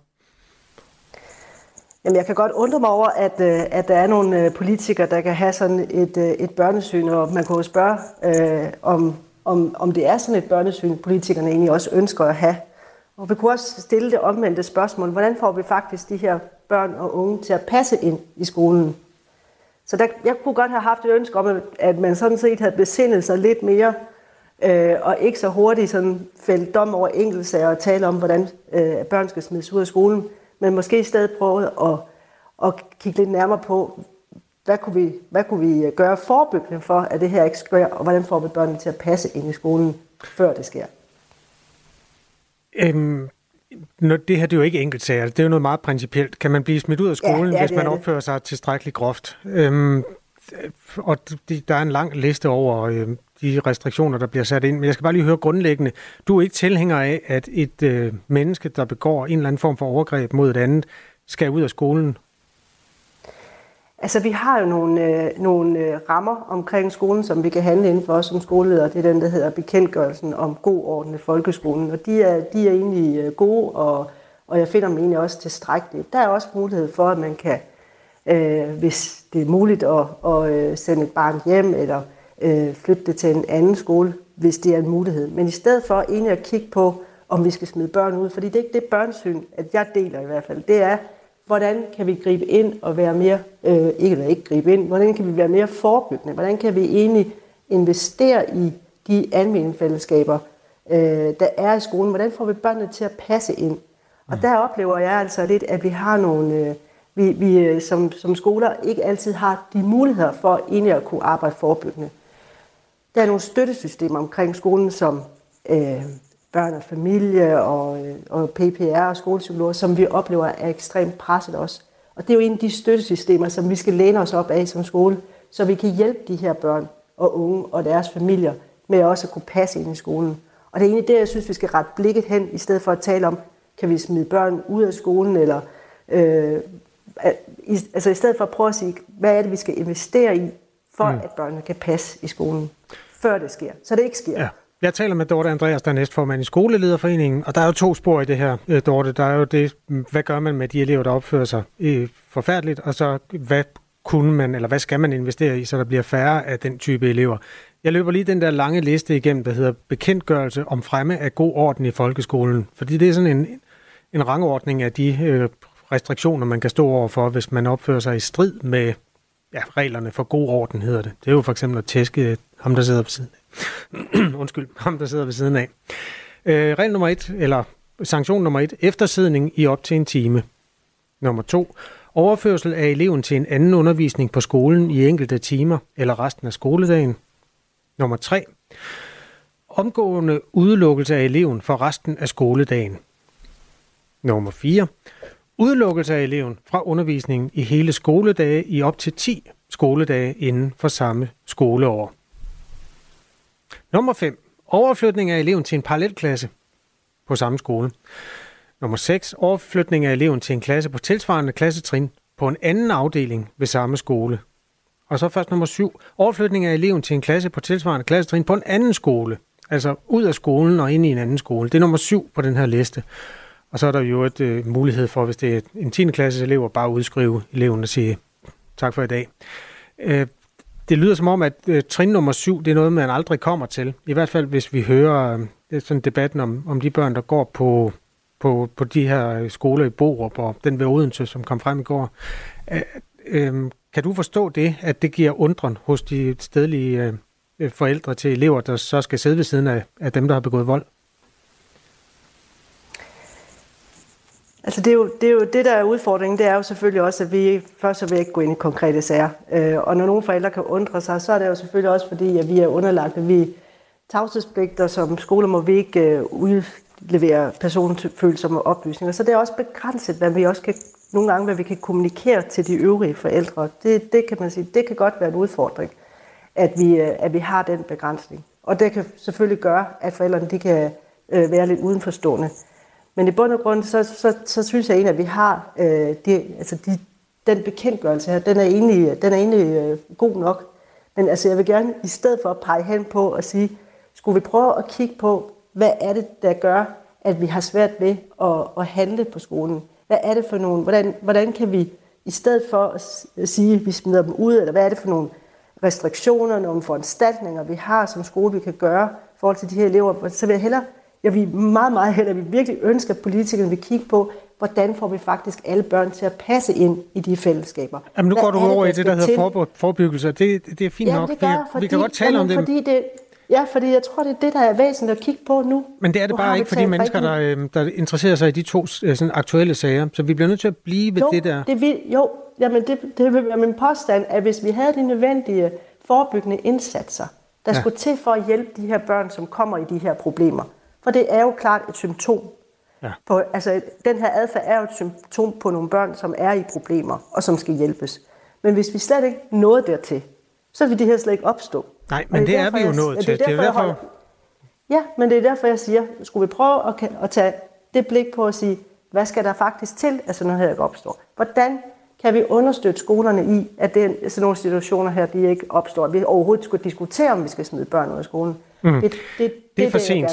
Jamen, jeg kan godt undre mig over, at, øh, at der er nogle øh, politikere, der kan have sådan et, øh, et børnesyn, og man kunne jo spørge, øh, om, om, om det er sådan et børnesyn, politikerne egentlig også ønsker at have. Og vi kunne også stille det omvendte spørgsmål. Hvordan får vi faktisk de her børn og unge til at passe ind i skolen? Så der, jeg kunne godt have haft et ønske om, at man sådan set havde besindet sig lidt mere, øh, og ikke så hurtigt sådan fældt dom over enkeltsager og tale om, hvordan øh, børn skal smides ud af skolen, men måske i stedet prøve at, at kigge lidt nærmere på, hvad kunne, vi, hvad kunne vi gøre forebyggende for, at det her ikke sker, og hvordan får vi børnene til at passe ind i skolen, før det sker? Øhm, når det her det er jo ikke enkelt sager, det er jo noget meget principielt. Kan man blive smidt ud af skolen, ja, ja, hvis man opfører sig tilstrækkeligt groft? Øhm, og der er en lang liste over øhm, de restriktioner, der bliver sat ind. Men jeg skal bare lige høre grundlæggende. Du er ikke tilhænger af, at et øh, menneske, der begår en eller anden form for overgreb mod et andet, skal ud af skolen Altså, vi har jo nogle, øh, nogle øh, rammer omkring skolen, som vi kan handle inden for os som skoleleder. Det er den, der hedder bekendtgørelsen om god orden i folkeskolen. Og de er, de er egentlig øh, gode, og, og jeg finder dem egentlig også tilstrækkeligt. Der er også mulighed for, at man kan, øh, hvis det er muligt, at, at øh, sende et barn hjem, eller øh, flytte det til en anden skole, hvis det er en mulighed. Men i stedet for egentlig at kigge på, om vi skal smide børn ud, fordi det er ikke det børnsyn, at jeg deler i hvert fald. Det er, hvordan kan vi gribe ind og være mere, øh, ikke eller ikke gribe ind, hvordan kan vi være mere forebyggende, hvordan kan vi egentlig investere i de almindelige fællesskaber, øh, der er i skolen, hvordan får vi børnene til at passe ind. Og der oplever jeg altså lidt, at vi har nogle, øh, vi, vi øh, som, som skoler ikke altid har de muligheder for egentlig at kunne arbejde forebyggende. Der er nogle støttesystemer omkring skolen, som øh, børn og familie og, øh, og PPR og skolepsykologer, som vi oplever er ekstremt presset også. Og det er jo en af de støttesystemer, som vi skal læne os op af som skole, så vi kan hjælpe de her børn og unge og deres familier med også at kunne passe ind i skolen. Og det er egentlig det, jeg synes, vi skal rette blikket hen, i stedet for at tale om, kan vi smide børn ud af skolen, eller øh, altså i stedet for at prøve at sige, hvad er det, vi skal investere i, for mm. at børnene kan passe i skolen, før det sker, så det ikke sker. Ja. Jeg taler med Dorte Andreas, der er næstformand i Skolelederforeningen, og der er jo to spor i det her, øh, Dorte. Der er jo det, mm, hvad gør man med de elever, der opfører sig øh, forfærdeligt, og så hvad kunne man, eller hvad skal man investere i, så der bliver færre af den type elever. Jeg løber lige den der lange liste igennem, der hedder bekendtgørelse om fremme af god orden i folkeskolen. Fordi det er sådan en, en rangordning af de øh, restriktioner, man kan stå over for, hvis man opfører sig i strid med ja, reglerne for god orden, hedder det. Det er jo for eksempel at tæske øh, ham, der sidder på siden [clears throat] undskyld, ham der sidder ved siden af. Øh, regel nummer et, eller sanktion nummer et, eftersidning i op til en time. Nummer to, overførsel af eleven til en anden undervisning på skolen i enkelte timer eller resten af skoledagen. Nummer tre, omgående udelukkelse af eleven for resten af skoledagen. Nummer 4. Udelukkelse af eleven fra undervisningen i hele skoledage i op til 10 skoledage inden for samme skoleår. Nummer 5. Overflytning af eleven til en parallelklasse på samme skole. Nummer 6. Overflytning af eleven til en klasse på tilsvarende klassetrin på en anden afdeling ved samme skole. Og så først nummer 7. Overflytning af eleven til en klasse på tilsvarende klassetrin på en anden skole. Altså ud af skolen og ind i en anden skole. Det er nummer 7 på den her liste. Og så er der jo et øh, mulighed for, hvis det er en 10. klasses elev, at bare udskrive eleven og sige tak for i dag. Øh, det lyder som om, at øh, trin nummer syv, det er noget, man aldrig kommer til. I hvert fald, hvis vi hører øh, sådan debatten om, om de børn, der går på, på, på de her øh, skoler i Borup og den ved Odense, som kom frem i går. Øh, øh, kan du forstå det, at det giver undren hos de stedlige øh, øh, forældre til elever, der så skal sidde ved siden af, af dem, der har begået vold? Altså det er, jo, det er jo det, der er udfordringen, det er jo selvfølgelig også, at vi først så vil ikke gå ind i konkrete sager. Øh, og når nogle forældre kan undre sig, så er det jo selvfølgelig også fordi, at vi er underlagt, at vi tavshedspligter som skoler må vi ikke øh, udlevere personfølsomme oplysninger. Så det er også begrænset, hvad vi også kan, nogle gange, hvad vi kan kommunikere til de øvrige forældre. Det, det kan man sige, det kan godt være en udfordring, at vi, øh, at vi har den begrænsning. Og det kan selvfølgelig gøre, at forældrene de kan øh, være lidt udenforstående. Men i bund og grund, så, så, så synes jeg egentlig, at vi har øh, de, altså de, den bekendtgørelse her, den er egentlig, den er egentlig øh, god nok. Men altså, jeg vil gerne i stedet for at pege hen på og sige, skulle vi prøve at kigge på, hvad er det, der gør, at vi har svært ved at, at handle på skolen? Hvad er det for nogle, hvordan, hvordan kan vi i stedet for at sige, at vi smider dem ud, eller hvad er det for nogle restriktioner, nogle foranstaltninger, vi har som skole, vi kan gøre i forhold til de her elever, så vil jeg hellere jeg vil meget, meget hellere, vi virkelig ønsker, at politikerne vil kigge på, hvordan får vi faktisk alle børn til at passe ind i de fællesskaber. Jamen nu går du over i det, der hedder for, forebyggelse. Det, det er fint ja, nok. Det gør, vi, fordi, vi kan godt tale jamen, om det. Fordi det. Ja, fordi jeg tror, det er det, der er væsentligt at kigge på nu. Men det er det nu bare ikke for de mennesker, der, øh, der interesserer sig i de to øh, sådan, aktuelle sager. Så vi bliver nødt til at blive ved jo, det der. Det vil, jo, jamen det, det vil være min påstand, at hvis vi havde de nødvendige forebyggende indsatser, der ja. skulle til for at hjælpe de her børn, som kommer i de her problemer, for det er jo klart et symptom. Ja. På, altså, den her adfærd er jo et symptom på nogle børn, som er i problemer, og som skal hjælpes. Men hvis vi slet ikke nåede dertil, så vil det her slet ikke opstå. Nej, men det, det er, derfor, vi jo nået til. Det er derfor, det er derfor... Ja, men det er derfor, jeg siger, skulle vi prøve at, at tage det blik på at sige, hvad skal der faktisk til, at sådan noget her ikke opstår? Hvordan kan vi understøtte skolerne i, at den, sådan nogle situationer her, de ikke opstår? At vi overhovedet skulle diskutere, om vi skal smide børn ud af skolen. Mm. Det, det, det, det, er for det, sent.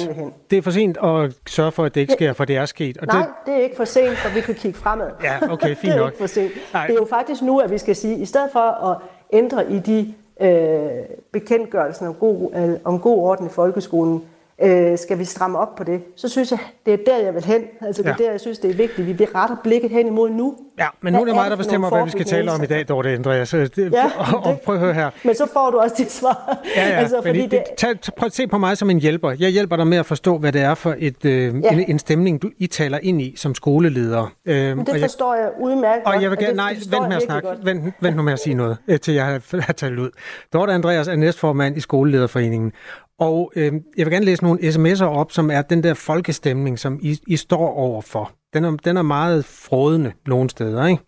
Det er for sent at sørge for, at det ikke sker, for det er sket. Og Nej, det... det er ikke for sent, for vi kan kigge fremad. Ja, okay, fint [laughs] det er nok. ikke for sent. Nej. Det er jo faktisk nu, at vi skal sige, i stedet for at ændre i de øh, bekendtgørelser om god, øh, om god orden i folkeskolen, øh, skal vi stramme op på det, så synes jeg, det er der, jeg vil hen. Altså, det er ja. der, jeg synes, det er vigtigt. Vi vil rette blikket hen imod nu. Ja, men nu er det mig, der bestemmer, hvad vi skal tale om i dag, Dorte Andreas. Det, ja, og, og prøv at høre her. Men så får du også dit svar. Ja, ja, altså, fordi det, tag, prøv at se på mig som en hjælper. Jeg hjælper dig med at forstå, hvad det er for et, øh, ja. en, en stemning, du I taler ind i som skoleleder. Øh, men det forstår jeg, jeg udmærket Og jeg vil gerne, nej, vent med at snakke. Vent, vent nu med at sige noget, øh, til jeg har, [laughs] har talt ud. Dorte Andreas er næstformand i Skolelederforeningen, og øh, jeg vil gerne læse nogle sms'er op, som er den der folkestemning, som I, I står overfor. Den er, den er meget frådende nogle steder. Ikke?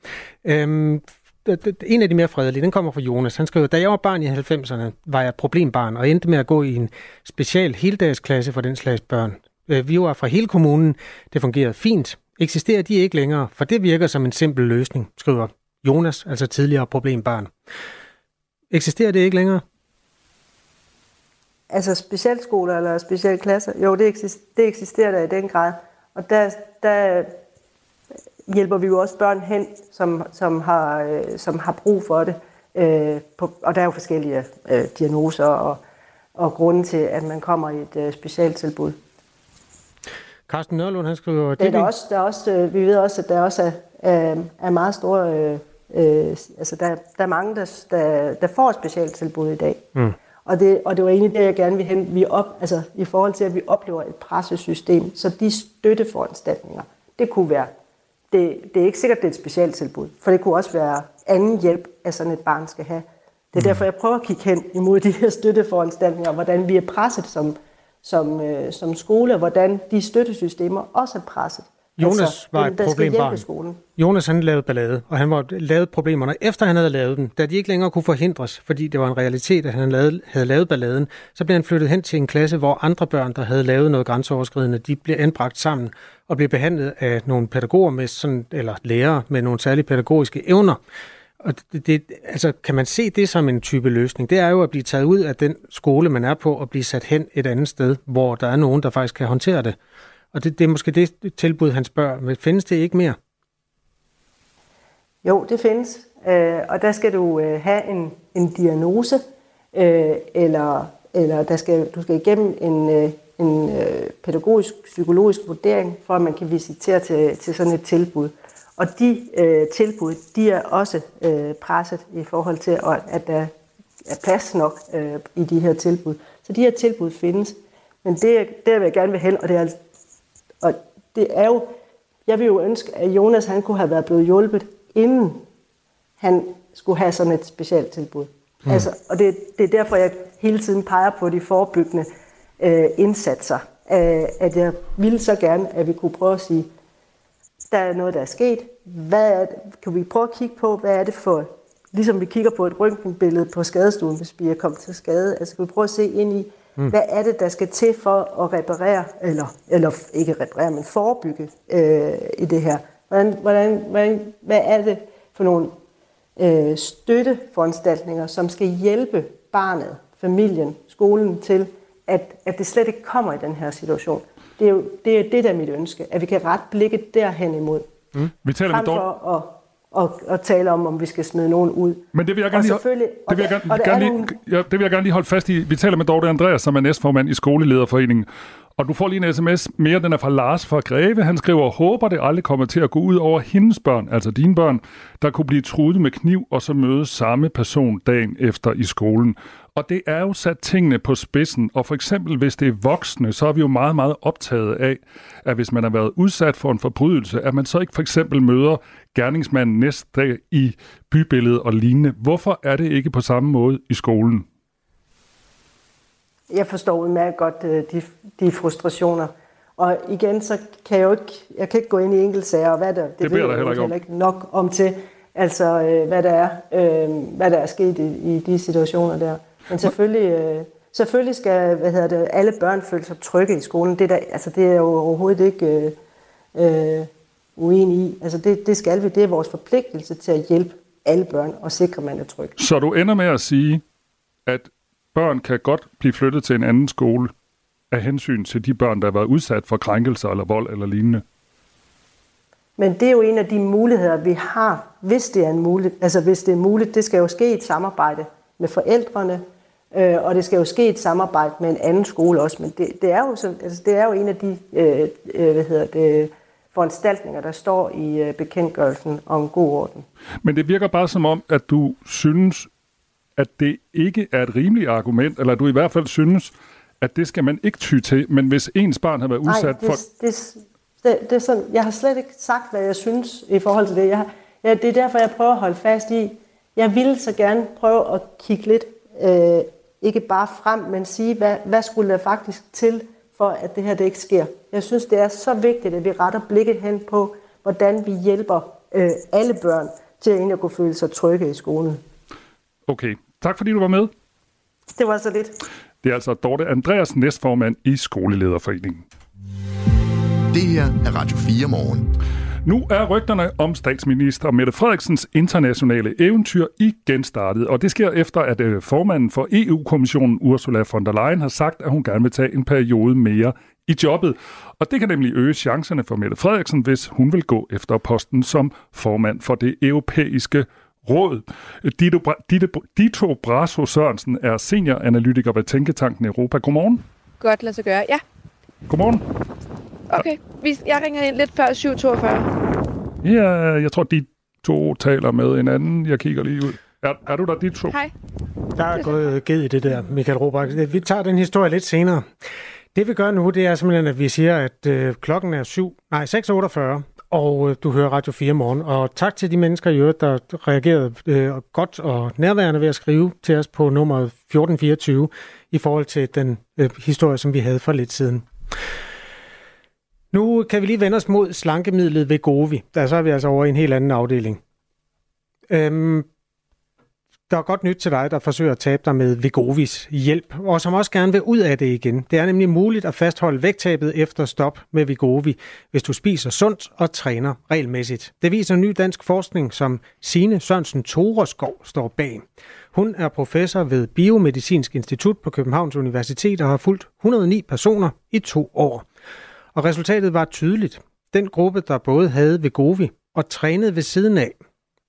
Øhm, en af de mere fredelige, den kommer fra Jonas. Han skriver, da jeg var barn i 90'erne, var jeg problembarn og endte med at gå i en special heldagsklasse for den slags børn. Øh, vi var fra hele kommunen. Det fungerede fint. Eksisterer de ikke længere, for det virker som en simpel løsning, skriver Jonas, altså tidligere problembarn. Eksisterer det ikke længere? Altså specialskoler eller specialklasser, jo, det, eksisterer, det eksisterer der i den grad. Og der, der hjælper vi jo også børn hen, som, som, har, øh, som har brug for det. Øh, på, og der er jo forskellige øh, diagnoser og, og grunde til, at man kommer i et øh, specialtilbud. Carsten Nørlund, han skriver... Det er der også, der er også, øh, vi ved også, at der også er, er, er meget store... Øh, øh, altså der, der er mange, der, der, der får et specialtilbud i dag. Mm. Og det, og det var egentlig det, jeg gerne vil hen. Vi op, altså, I forhold til, at vi oplever et pressesystem, så de støtteforanstaltninger, det kunne være, det, det er ikke sikkert, det er et specielt tilbud, for det kunne også være anden hjælp, at sådan et barn skal have. Det er mm. derfor, jeg prøver at kigge hen imod de her støtteforanstaltninger, hvordan vi er presset som, som, øh, som skole, hvordan de støttesystemer også er presset. Jonas altså, var et problembarn. Jonas han lavede ballade, og han var lavet problemerne efter han havde lavet dem. Da de ikke længere kunne forhindres, fordi det var en realitet, at han lavede, havde lavet balladen, så blev han flyttet hen til en klasse, hvor andre børn, der havde lavet noget grænseoverskridende, de blev anbragt sammen og blev behandlet af nogle pædagoger med sådan, eller lærere med nogle særlige pædagogiske evner. Og det, det, altså, kan man se det som en type løsning? Det er jo at blive taget ud af den skole, man er på, og blive sat hen et andet sted, hvor der er nogen, der faktisk kan håndtere det. Og det, det er måske det tilbud, han spørger, men findes det ikke mere? Jo, det findes. Øh, og der skal du øh, have en, en diagnose, øh, eller, eller der skal, du skal igennem en, øh, en øh, pædagogisk, psykologisk vurdering, for at man kan visitere til, til sådan et tilbud. Og de øh, tilbud, de er også øh, presset i forhold til, at der er plads nok øh, i de her tilbud. Så de her tilbud findes. Men det, det vil jeg gerne vil hen, og det er, og det er jo jeg vil jo ønske, at Jonas han kunne have været blevet hjulpet, inden han skulle have sådan et specielt tilbud. Mm. Altså, og det, det er derfor, jeg hele tiden peger på de forebyggende øh, indsatser. Øh, at jeg ville så gerne, at vi kunne prøve at sige, der er noget, der er sket. Hvad er det? Kan vi prøve at kigge på, hvad er det for, ligesom vi kigger på et røntgenbillede på skadestuen, hvis vi er kommet til skade. Altså kan vi prøve at se ind i, mm. hvad er det, der skal til for at reparere, eller, eller ikke reparere, men forebygge øh, i det her. Hvordan, hvordan, hvordan, hvad er det for nogle øh, støtteforanstaltninger, som skal hjælpe barnet, familien, skolen til, at, at det slet ikke kommer i den her situation. Det er jo det, er det der er mit ønske, at vi kan ret blikket derhen imod. Mm. Vi taler frem for at, og, og tale om, om vi skal smide nogen ud. Men det vil jeg gerne, lige, det vil jeg gerne, det gerne, lige, ja, det vil jeg gerne lige holde fast i. Vi taler med Dorte Andreas, som er næstformand i Skolelederforeningen. Og du får lige en sms mere, den er fra Lars fra Greve. Han skriver, håber det aldrig kommer til at gå ud over hendes børn, altså dine børn, der kunne blive truet med kniv og så møde samme person dagen efter i skolen. Og det er jo sat tingene på spidsen, og for eksempel hvis det er voksne, så er vi jo meget, meget optaget af, at hvis man har været udsat for en forbrydelse, at man så ikke for eksempel møder gerningsmanden næste dag i bybilledet og lignende. Hvorfor er det ikke på samme måde i skolen? Jeg forstår udmærket godt øh, de, de frustrationer. Og igen, så kan jeg jo ikke, jeg kan ikke gå ind i enkeltsager, og hvad der, det, det ved jeg heller ikke, om. ikke nok om til, altså øh, hvad der er, øh, hvad der er sket i, i de situationer der. Men selvfølgelig, øh, selvfølgelig skal hvad hedder det, alle børn føle sig trygge i skolen. Det, der, altså, det er jo overhovedet ikke øh, øh, uenig i. Altså, det, det skal vi. Det er vores forpligtelse til at hjælpe alle børn og sikre, at man er tryg. Så du ender med at sige, at børn kan godt blive flyttet til en anden skole af hensyn til de børn, der har været udsat for krænkelser eller vold eller lignende? Men det er jo en af de muligheder, vi har, hvis det er, en mulighed. altså, hvis det er muligt. Det skal jo ske i et samarbejde med forældrene, øh, og det skal jo ske et samarbejde med en anden skole også. Men det, det, er, jo så, altså, det er jo en af de øh, øh, hvad hedder det, foranstaltninger, der står i øh, bekendtgørelsen om god orden. Men det virker bare som om, at du synes, at det ikke er et rimeligt argument, eller du i hvert fald synes, at det skal man ikke ty til, men hvis ens barn har været udsat Nej, det, for... Det, det, det er sådan, jeg har slet ikke sagt, hvad jeg synes i forhold til det. Jeg, ja, det er derfor, jeg prøver at holde fast i, jeg ville så gerne prøve at kigge lidt, øh, ikke bare frem, men sige, hvad, hvad skulle der faktisk til, for at det her det ikke sker. Jeg synes, det er så vigtigt, at vi retter blikket hen på, hvordan vi hjælper øh, alle børn til at egentlig kunne føle sig trygge i skolen. Okay, tak fordi du var med. Det var så lidt. Det er altså Dorte Andreas, næstformand i Skolelederforeningen. Det her er Radio 4 morgen. Nu er rygterne om statsminister Mette Frederiksens internationale eventyr igen startet, og det sker efter, at øh, formanden for EU-kommissionen Ursula von der Leyen har sagt, at hun gerne vil tage en periode mere i jobbet. Og det kan nemlig øge chancerne for Mette Frederiksen, hvis hun vil gå efter posten som formand for det europæiske råd. Dito, Dito, Dito Braso Sørensen er senioranalytiker ved Tænketanken Europa. Godmorgen. Godt lad sig gøre, ja. Godmorgen. Okay, jeg ringer ind lidt før 7.42. Ja, jeg tror, de to taler med hinanden. Jeg kigger lige ud. Er, er du der, de to? Hej. Der er gået ged i det der, Michael Robach. Vi tager den historie lidt senere. Det vi gør nu, det er simpelthen, at vi siger, at øh, klokken er 7, nej, 6.48, og øh, du hører Radio 4 morgen. Og tak til de mennesker i øvrigt, der reagerede øh, godt og nærværende ved at skrive til os på nummer 1424 i forhold til den øh, historie, som vi havde for lidt siden. Nu kan vi lige vende os mod slankemidlet ved Govi. Der så er vi altså over i en helt anden afdeling. Øhm, der er godt nyt til dig, der forsøger at tabe dig med Vegovis hjælp, og som også gerne vil ud af det igen. Det er nemlig muligt at fastholde vægttabet efter stop med Vigovi, hvis du spiser sundt og træner regelmæssigt. Det viser ny dansk forskning, som Sine Sørensen Toreskov står bag. Hun er professor ved Biomedicinsk Institut på Københavns Universitet og har fulgt 109 personer i to år. Og resultatet var tydeligt. Den gruppe, der både havde Vegovi og trænede ved siden af,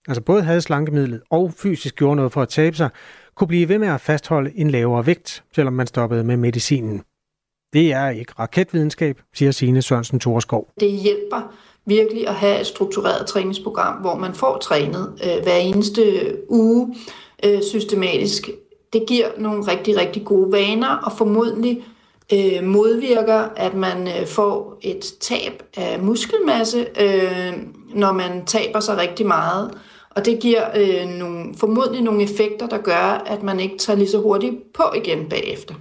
altså både havde slankemidlet og fysisk gjorde noget for at tabe sig, kunne blive ved med at fastholde en lavere vægt, selvom man stoppede med medicinen. Det er ikke raketvidenskab, siger Signe Sørensen Torskov. Det hjælper virkelig at have et struktureret træningsprogram, hvor man får trænet øh, hver eneste uge øh, systematisk. Det giver nogle rigtig, rigtig gode vaner, og formodentlig øh, modvirker, at man øh, får et tab af muskelmasse, øh, når man taber sig rigtig meget. Og det giver øh, nogle, formodentlig nogle effekter, der gør, at man ikke tager lige så hurtigt på igen bagefter.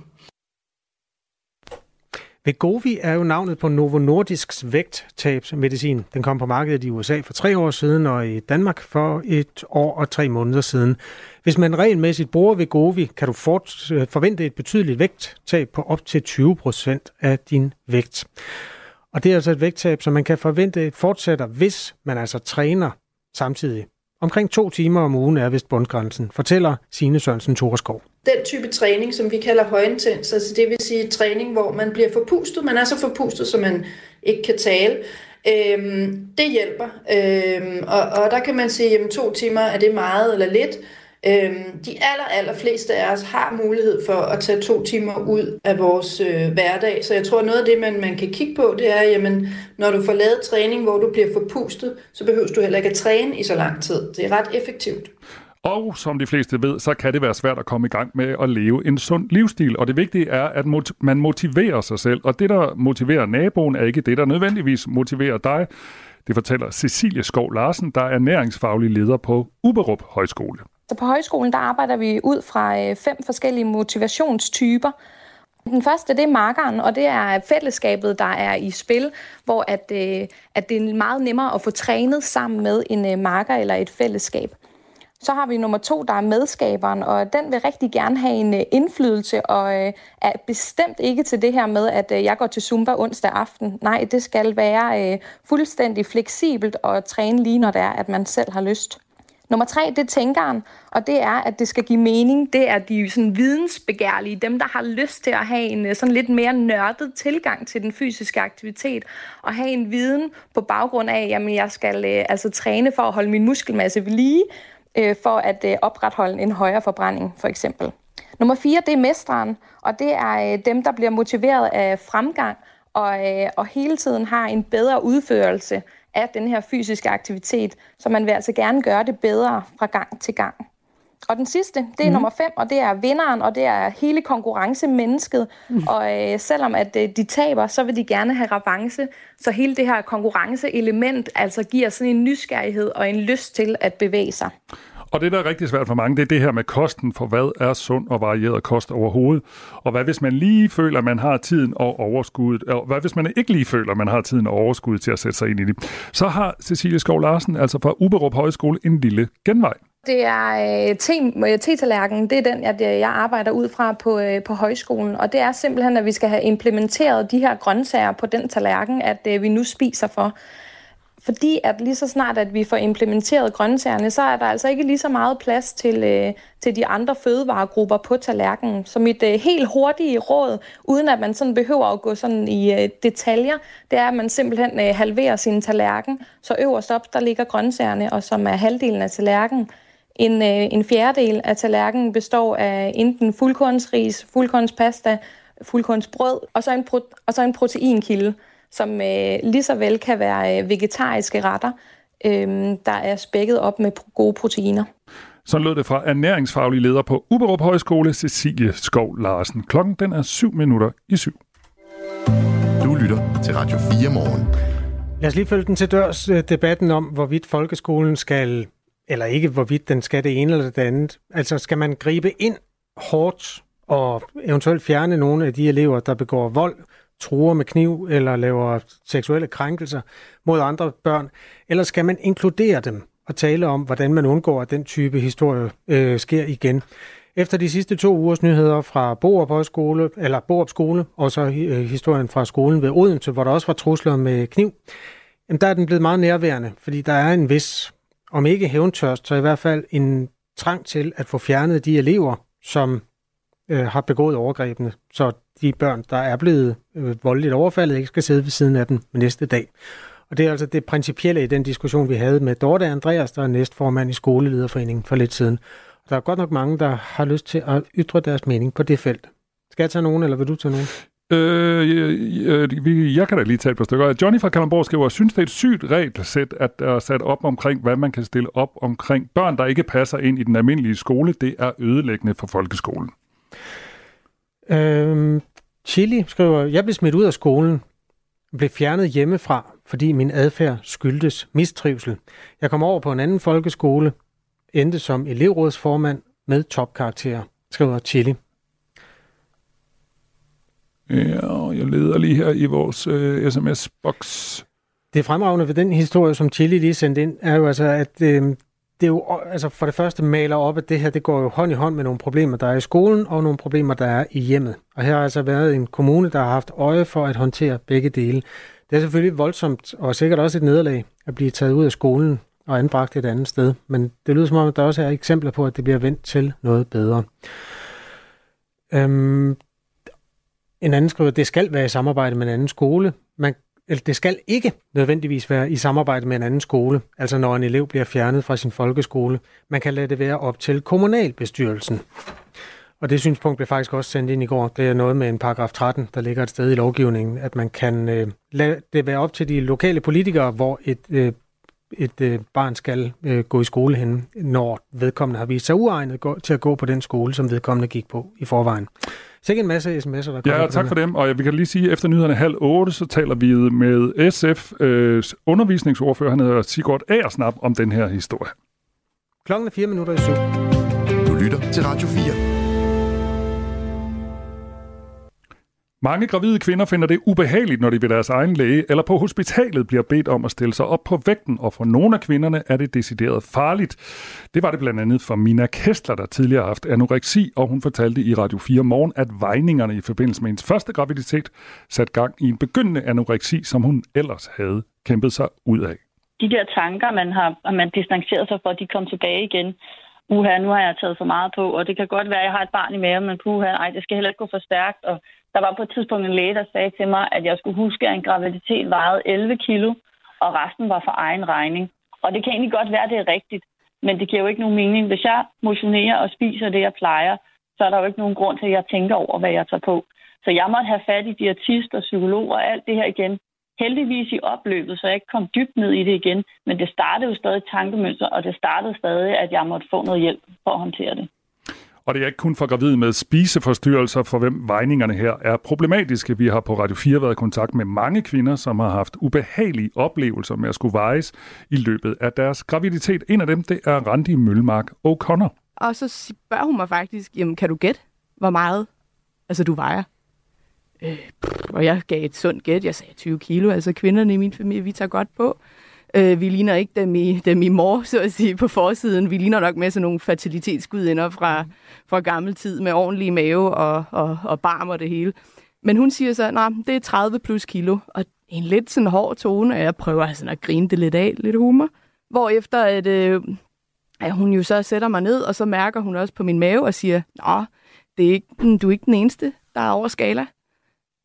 Vegovi er jo navnet på Novo Nordisks vægttabsmedicin. Den kom på markedet i USA for tre år siden og i Danmark for et år og tre måneder siden. Hvis man regelmæssigt bruger Vegovi, kan du øh, forvente et betydeligt vægttab på op til 20 procent af din vægt. Og det er altså et vægttab, som man kan forvente fortsætter, hvis man altså træner samtidig. Omkring to timer om ugen er vist bundgrænsen, fortæller Signe Sørensen Toreskov. Den type træning, som vi kalder højintens, altså det vil sige træning, hvor man bliver forpustet, man er så forpustet, så man ikke kan tale, øhm, det hjælper. Øhm, og, og der kan man sige, at to timer er det meget eller lidt, Øhm, de aller, aller fleste af os har mulighed for at tage to timer ud af vores øh, hverdag. Så jeg tror, noget af det, man, man kan kigge på, det er, jamen, når du får lavet træning, hvor du bliver forpustet, så behøver du heller ikke at træne i så lang tid. Det er ret effektivt. Og som de fleste ved, så kan det være svært at komme i gang med at leve en sund livsstil. Og det vigtige er, at man motiverer sig selv. Og det, der motiverer naboen, er ikke det, der nødvendigvis motiverer dig. Det fortæller Cecilie Skov Larsen, der er næringsfaglig leder på Uberup Højskole. Så på højskolen der arbejder vi ud fra øh, fem forskellige motivationstyper. Den første, det er markeren, og det er fællesskabet, der er i spil, hvor at, øh, at det er meget nemmere at få trænet sammen med en øh, marker eller et fællesskab. Så har vi nummer to, der er medskaberen, og den vil rigtig gerne have en øh, indflydelse, og øh, er bestemt ikke til det her med, at øh, jeg går til Zumba onsdag aften. Nej, det skal være fuldstændig fleksibelt og træne lige, når det er, at man selv har lyst. Nummer tre, det er tænkeren, og det er, at det skal give mening. Det er de sådan vidensbegærlige, dem, der har lyst til at have en sådan lidt mere nørdet tilgang til den fysiske aktivitet, og have en viden på baggrund af, at jeg skal altså træne for at holde min muskelmasse ved lige, øh, for at øh, opretholde en højere forbrænding, for eksempel. Nummer fire, det er mesteren, og det er øh, dem, der bliver motiveret af fremgang, og, øh, og hele tiden har en bedre udførelse af den her fysiske aktivitet, så man vil altså gerne gøre det bedre fra gang til gang. Og den sidste, det er mm. nummer fem, og det er vinderen, og det er hele konkurrencemennesket. Mm. Og øh, selvom at øh, de taber, så vil de gerne have revanche. Så hele det her konkurrenceelement altså giver sådan en nysgerrighed og en lyst til at bevæge sig. Og det, der er rigtig svært for mange, det er det her med kosten, for hvad er sund og varieret kost overhovedet? Og hvad hvis man lige føler, at man har tiden og overskuddet? Og hvad hvis man ikke lige føler, at man har tiden og overskuddet til at sætte sig ind i det? Så har Cecilie Skov Larsen, altså fra Uberup Højskole, en lille genvej. Det er øh, T-tallerken, øh, det er den, jeg, jeg arbejder ud fra på, øh, på højskolen. Og det er simpelthen, at vi skal have implementeret de her grøntsager på den tallerken, at øh, vi nu spiser for. Fordi at lige så snart, at vi får implementeret grøntsagerne, så er der altså ikke lige så meget plads til, øh, til de andre fødevaregrupper på tallerkenen. Så mit øh, helt hurtige råd, uden at man sådan behøver at gå sådan i øh, detaljer, det er, at man simpelthen øh, halverer sin tallerken. Så øverst op, der ligger grøntsagerne, og som er halvdelen af tallerkenen. En, øh, en fjerdedel af tallerkenen består af enten fuldkornsris, fuldkornspasta, fuldkornsbrød, og så en, pro- og så en proteinkilde som øh, lige så vel kan være øh, vegetariske retter, øh, der er spækket op med gode proteiner. Så lød det fra ernæringsfaglig leder på Uberup Højskole, Cecilie Skov Larsen. Klokken den er 7 minutter i syv. Du lytter til Radio 4 morgen. Lad os lige følge den til dørs øh, debatten om, hvorvidt folkeskolen skal, eller ikke hvorvidt den skal det ene eller det andet. Altså skal man gribe ind hårdt og eventuelt fjerne nogle af de elever, der begår vold truer med kniv eller laver seksuelle krænkelser mod andre børn? Eller skal man inkludere dem og tale om, hvordan man undgår, at den type historie øh, sker igen? Efter de sidste to ugers nyheder fra Borup Højskole, eller Borup Skole, og så øh, historien fra skolen ved Odense, hvor der også var trusler med kniv, jamen der er den blevet meget nærværende, fordi der er en vis, om ikke hævntørst, så i hvert fald en trang til at få fjernet de elever, som øh, har begået overgrebene, så de børn, der er blevet øh, voldeligt overfaldet, ikke skal sidde ved siden af dem næste dag. Og det er altså det principielle i den diskussion, vi havde med Dorte Andreas, der er næstformand i Skolelederforeningen for lidt siden. Der er godt nok mange, der har lyst til at ytre deres mening på det felt. Skal jeg tage nogen, eller vil du tage nogen? Øh, øh, jeg kan da lige tage et par stykker. Johnny fra Kalamborg skriver, synes, det er et sygt regelsæt, at der er sat op omkring, hvad man kan stille op omkring børn, der ikke passer ind i den almindelige skole. Det er ødelæggende for folkeskolen. Øhm, Chili skriver, jeg blev smidt ud af skolen, blev fjernet hjemmefra, fordi min adfærd skyldtes mistrivsel. Jeg kom over på en anden folkeskole, endte som elevrådsformand med topkarakterer, skriver Chili. Ja, jeg leder lige her i vores øh, sms-boks. Det fremragende ved den historie, som Chili lige sendte ind, er jo altså, at øh, det er jo altså for det første maler op, at det her det går jo hånd i hånd med nogle problemer, der er i skolen, og nogle problemer, der er i hjemmet. Og her har altså været en kommune, der har haft øje for at håndtere begge dele. Det er selvfølgelig voldsomt, og sikkert også et nederlag, at blive taget ud af skolen og anbragt et andet sted. Men det lyder som om, at der også er eksempler på, at det bliver vendt til noget bedre. Øhm, en anden skriver, at det skal være i samarbejde med en anden skole. Man, eller det skal ikke nødvendigvis være i samarbejde med en anden skole, altså når en elev bliver fjernet fra sin folkeskole. Man kan lade det være op til kommunalbestyrelsen. Og det synspunkt blev faktisk også sendt ind i går. Det er noget med en paragraf 13, der ligger et sted i lovgivningen, at man kan øh, lade det være op til de lokale politikere, hvor et, øh, et øh, barn skal øh, gå i skole hen, når vedkommende har vist sig uegnet til at gå på den skole, som vedkommende gik på i forvejen. Så ikke en masse sms'er, der kommer. Ja, tak for dem. Og vi kan lige sige, at efter nyhederne halv otte, så taler vi med SF øh, undervisningsordfører, han hedder Sigurd Aersnap, om den her historie. Klokken er fire minutter i syv. Du lytter til Radio 4. Mange gravide kvinder finder det ubehageligt, når de ved deres egen læge eller på hospitalet bliver bedt om at stille sig op på vægten, og for nogle af kvinderne er det decideret farligt. Det var det blandt andet for Mina Kestler, der tidligere har haft anoreksi, og hun fortalte i Radio 4 morgen, at vejningerne i forbindelse med hendes første graviditet satte gang i en begyndende anoreksi, som hun ellers havde kæmpet sig ud af. De der tanker, man har man distanceret sig for, de kom tilbage igen uha, nu har jeg taget for meget på, og det kan godt være, at jeg har et barn i maven, men puha, ej, det skal heller ikke gå for stærkt. Og der var på et tidspunkt en læge, der sagde til mig, at jeg skulle huske, at en graviditet vejede 11 kilo, og resten var for egen regning. Og det kan egentlig godt være, at det er rigtigt, men det giver jo ikke nogen mening. Hvis jeg motionerer og spiser det, jeg plejer, så er der jo ikke nogen grund til, at jeg tænker over, hvad jeg tager på. Så jeg måtte have fat i diætist og psykolog og alt det her igen heldigvis i opløbet, så jeg ikke kom dybt ned i det igen. Men det startede jo stadig tankemønster, og det startede stadig, at jeg måtte få noget hjælp for at håndtere det. Og det er ikke kun for gravide med spiseforstyrrelser, for hvem vejningerne her er problematiske. Vi har på Radio 4 været i kontakt med mange kvinder, som har haft ubehagelige oplevelser med at skulle vejes i løbet af deres graviditet. En af dem, det er Randi Mølmark O'Connor. Og så spørger hun mig faktisk, jamen kan du gætte, hvor meget altså, du vejer? Øh, og jeg gav et sundt gæt. Jeg sagde 20 kilo. Altså kvinderne i min familie, vi tager godt på. Øh, vi ligner ikke dem i, dem i mor, så at sige, på forsiden. Vi ligner nok med sådan nogle fertilitetsgudinder fra, fra gammel tid med ordentlig mave og, og, og barm og det hele. Men hun siger så, nej, det er 30 plus kilo. Og en lidt sådan hård tone, og jeg prøver sådan at grine det lidt af, lidt humor. Hvorefter at, øh, at hun jo så sætter mig ned, og så mærker hun også på min mave og siger, nå, det er ikke, du er ikke den eneste, der er over skala.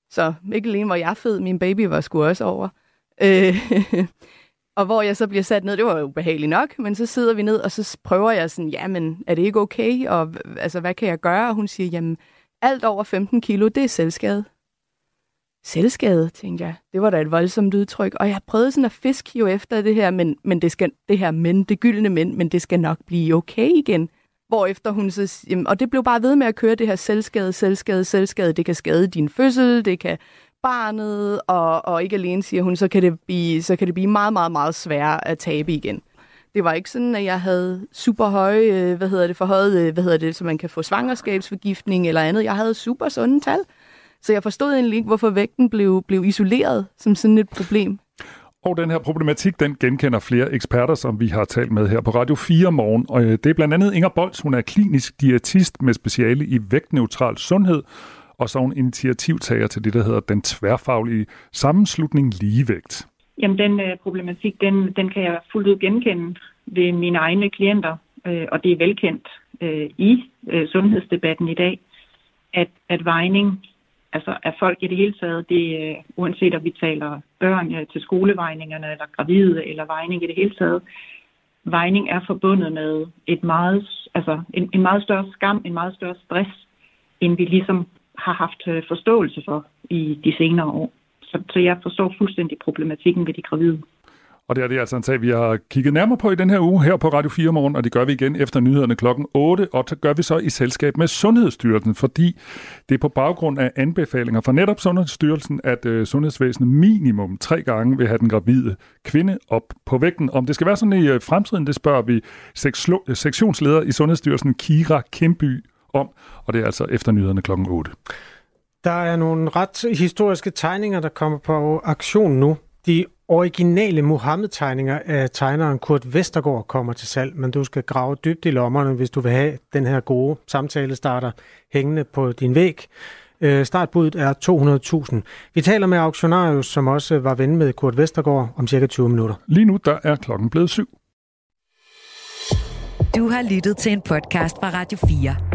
Så ikke alene var jeg fed, min baby var sgu også over. Øh, [laughs] og hvor jeg så bliver sat ned, det var jo ubehageligt nok, men så sidder vi ned, og så prøver jeg sådan, jamen, er det ikke okay? Og altså, hvad kan jeg gøre? Og hun siger, jamen, alt over 15 kilo, det er selvskade. Selvskade, tænkte jeg. Det var da et voldsomt udtryk. Og jeg prøvede sådan at fiske jo efter det her, men, men det, skal, det her men, det gyldne men, men det skal nok blive okay igen. Hvorefter hun så, jamen, og det blev bare ved med at køre det her selvskade, selvskade, selvskade. Det kan skade din fødsel, det kan barnet, og, og ikke alene, siger hun, så kan, det blive, så kan det blive meget, meget, meget sværere at tabe igen. Det var ikke sådan, at jeg havde super høje, øh, hvad hedder det, forhøjet, øh, hvad hedder det, så man kan få svangerskabsforgiftning eller andet. Jeg havde super sunde tal. Så jeg forstod egentlig ikke, hvorfor vægten blev, blev isoleret som sådan et problem. Og den her problematik, den genkender flere eksperter, som vi har talt med her på Radio 4 morgen. Og øh, det er blandt andet Inger Bolts, hun er klinisk diætist med speciale i vægtneutral sundhed, og så er hun initiativtager til det, der hedder den tværfaglige sammenslutning Ligevægt. Jamen, den øh, problematik, den, den kan jeg fuldt ud genkende ved mine egne klienter, øh, og det er velkendt øh, i øh, sundhedsdebatten i dag, at, at vejning altså at folk i det hele taget, det, øh, uanset om vi taler børn øh, til skolevejningerne, eller gravide, eller vejning i det hele taget, vejning er forbundet med et meget, altså en, en meget større skam, en meget større stress, end vi ligesom har haft øh, forståelse for i de senere år. Så, så jeg forstår fuldstændig problematikken ved de gravide. Og det er det altså en sag, vi har kigget nærmere på i den her uge her på Radio 4 morgen, og det gør vi igen efter nyhederne klokken 8, og det gør vi så i selskab med Sundhedsstyrelsen, fordi det er på baggrund af anbefalinger fra netop Sundhedsstyrelsen, at øh, sundhedsvæsenet minimum tre gange vil have den gravide kvinde op på vægten. Om det skal være sådan i øh, fremtiden, det spørger vi øh, sektionsleder i Sundhedsstyrelsen, Kira Kimby om, og det er altså efter nyhederne klokken 8. Der er nogle ret historiske tegninger, der kommer på aktion nu. De originale Mohammed-tegninger af tegneren Kurt Vestergaard kommer til salg, men du skal grave dybt i lommerne, hvis du vil have den her gode samtale starter hængende på din væg. Øh, startbuddet er 200.000. Vi taler med auktionarius, som også var ven med Kurt Vestergaard om cirka 20 minutter. Lige nu der er klokken blevet syv. Du har lyttet til en podcast fra Radio 4.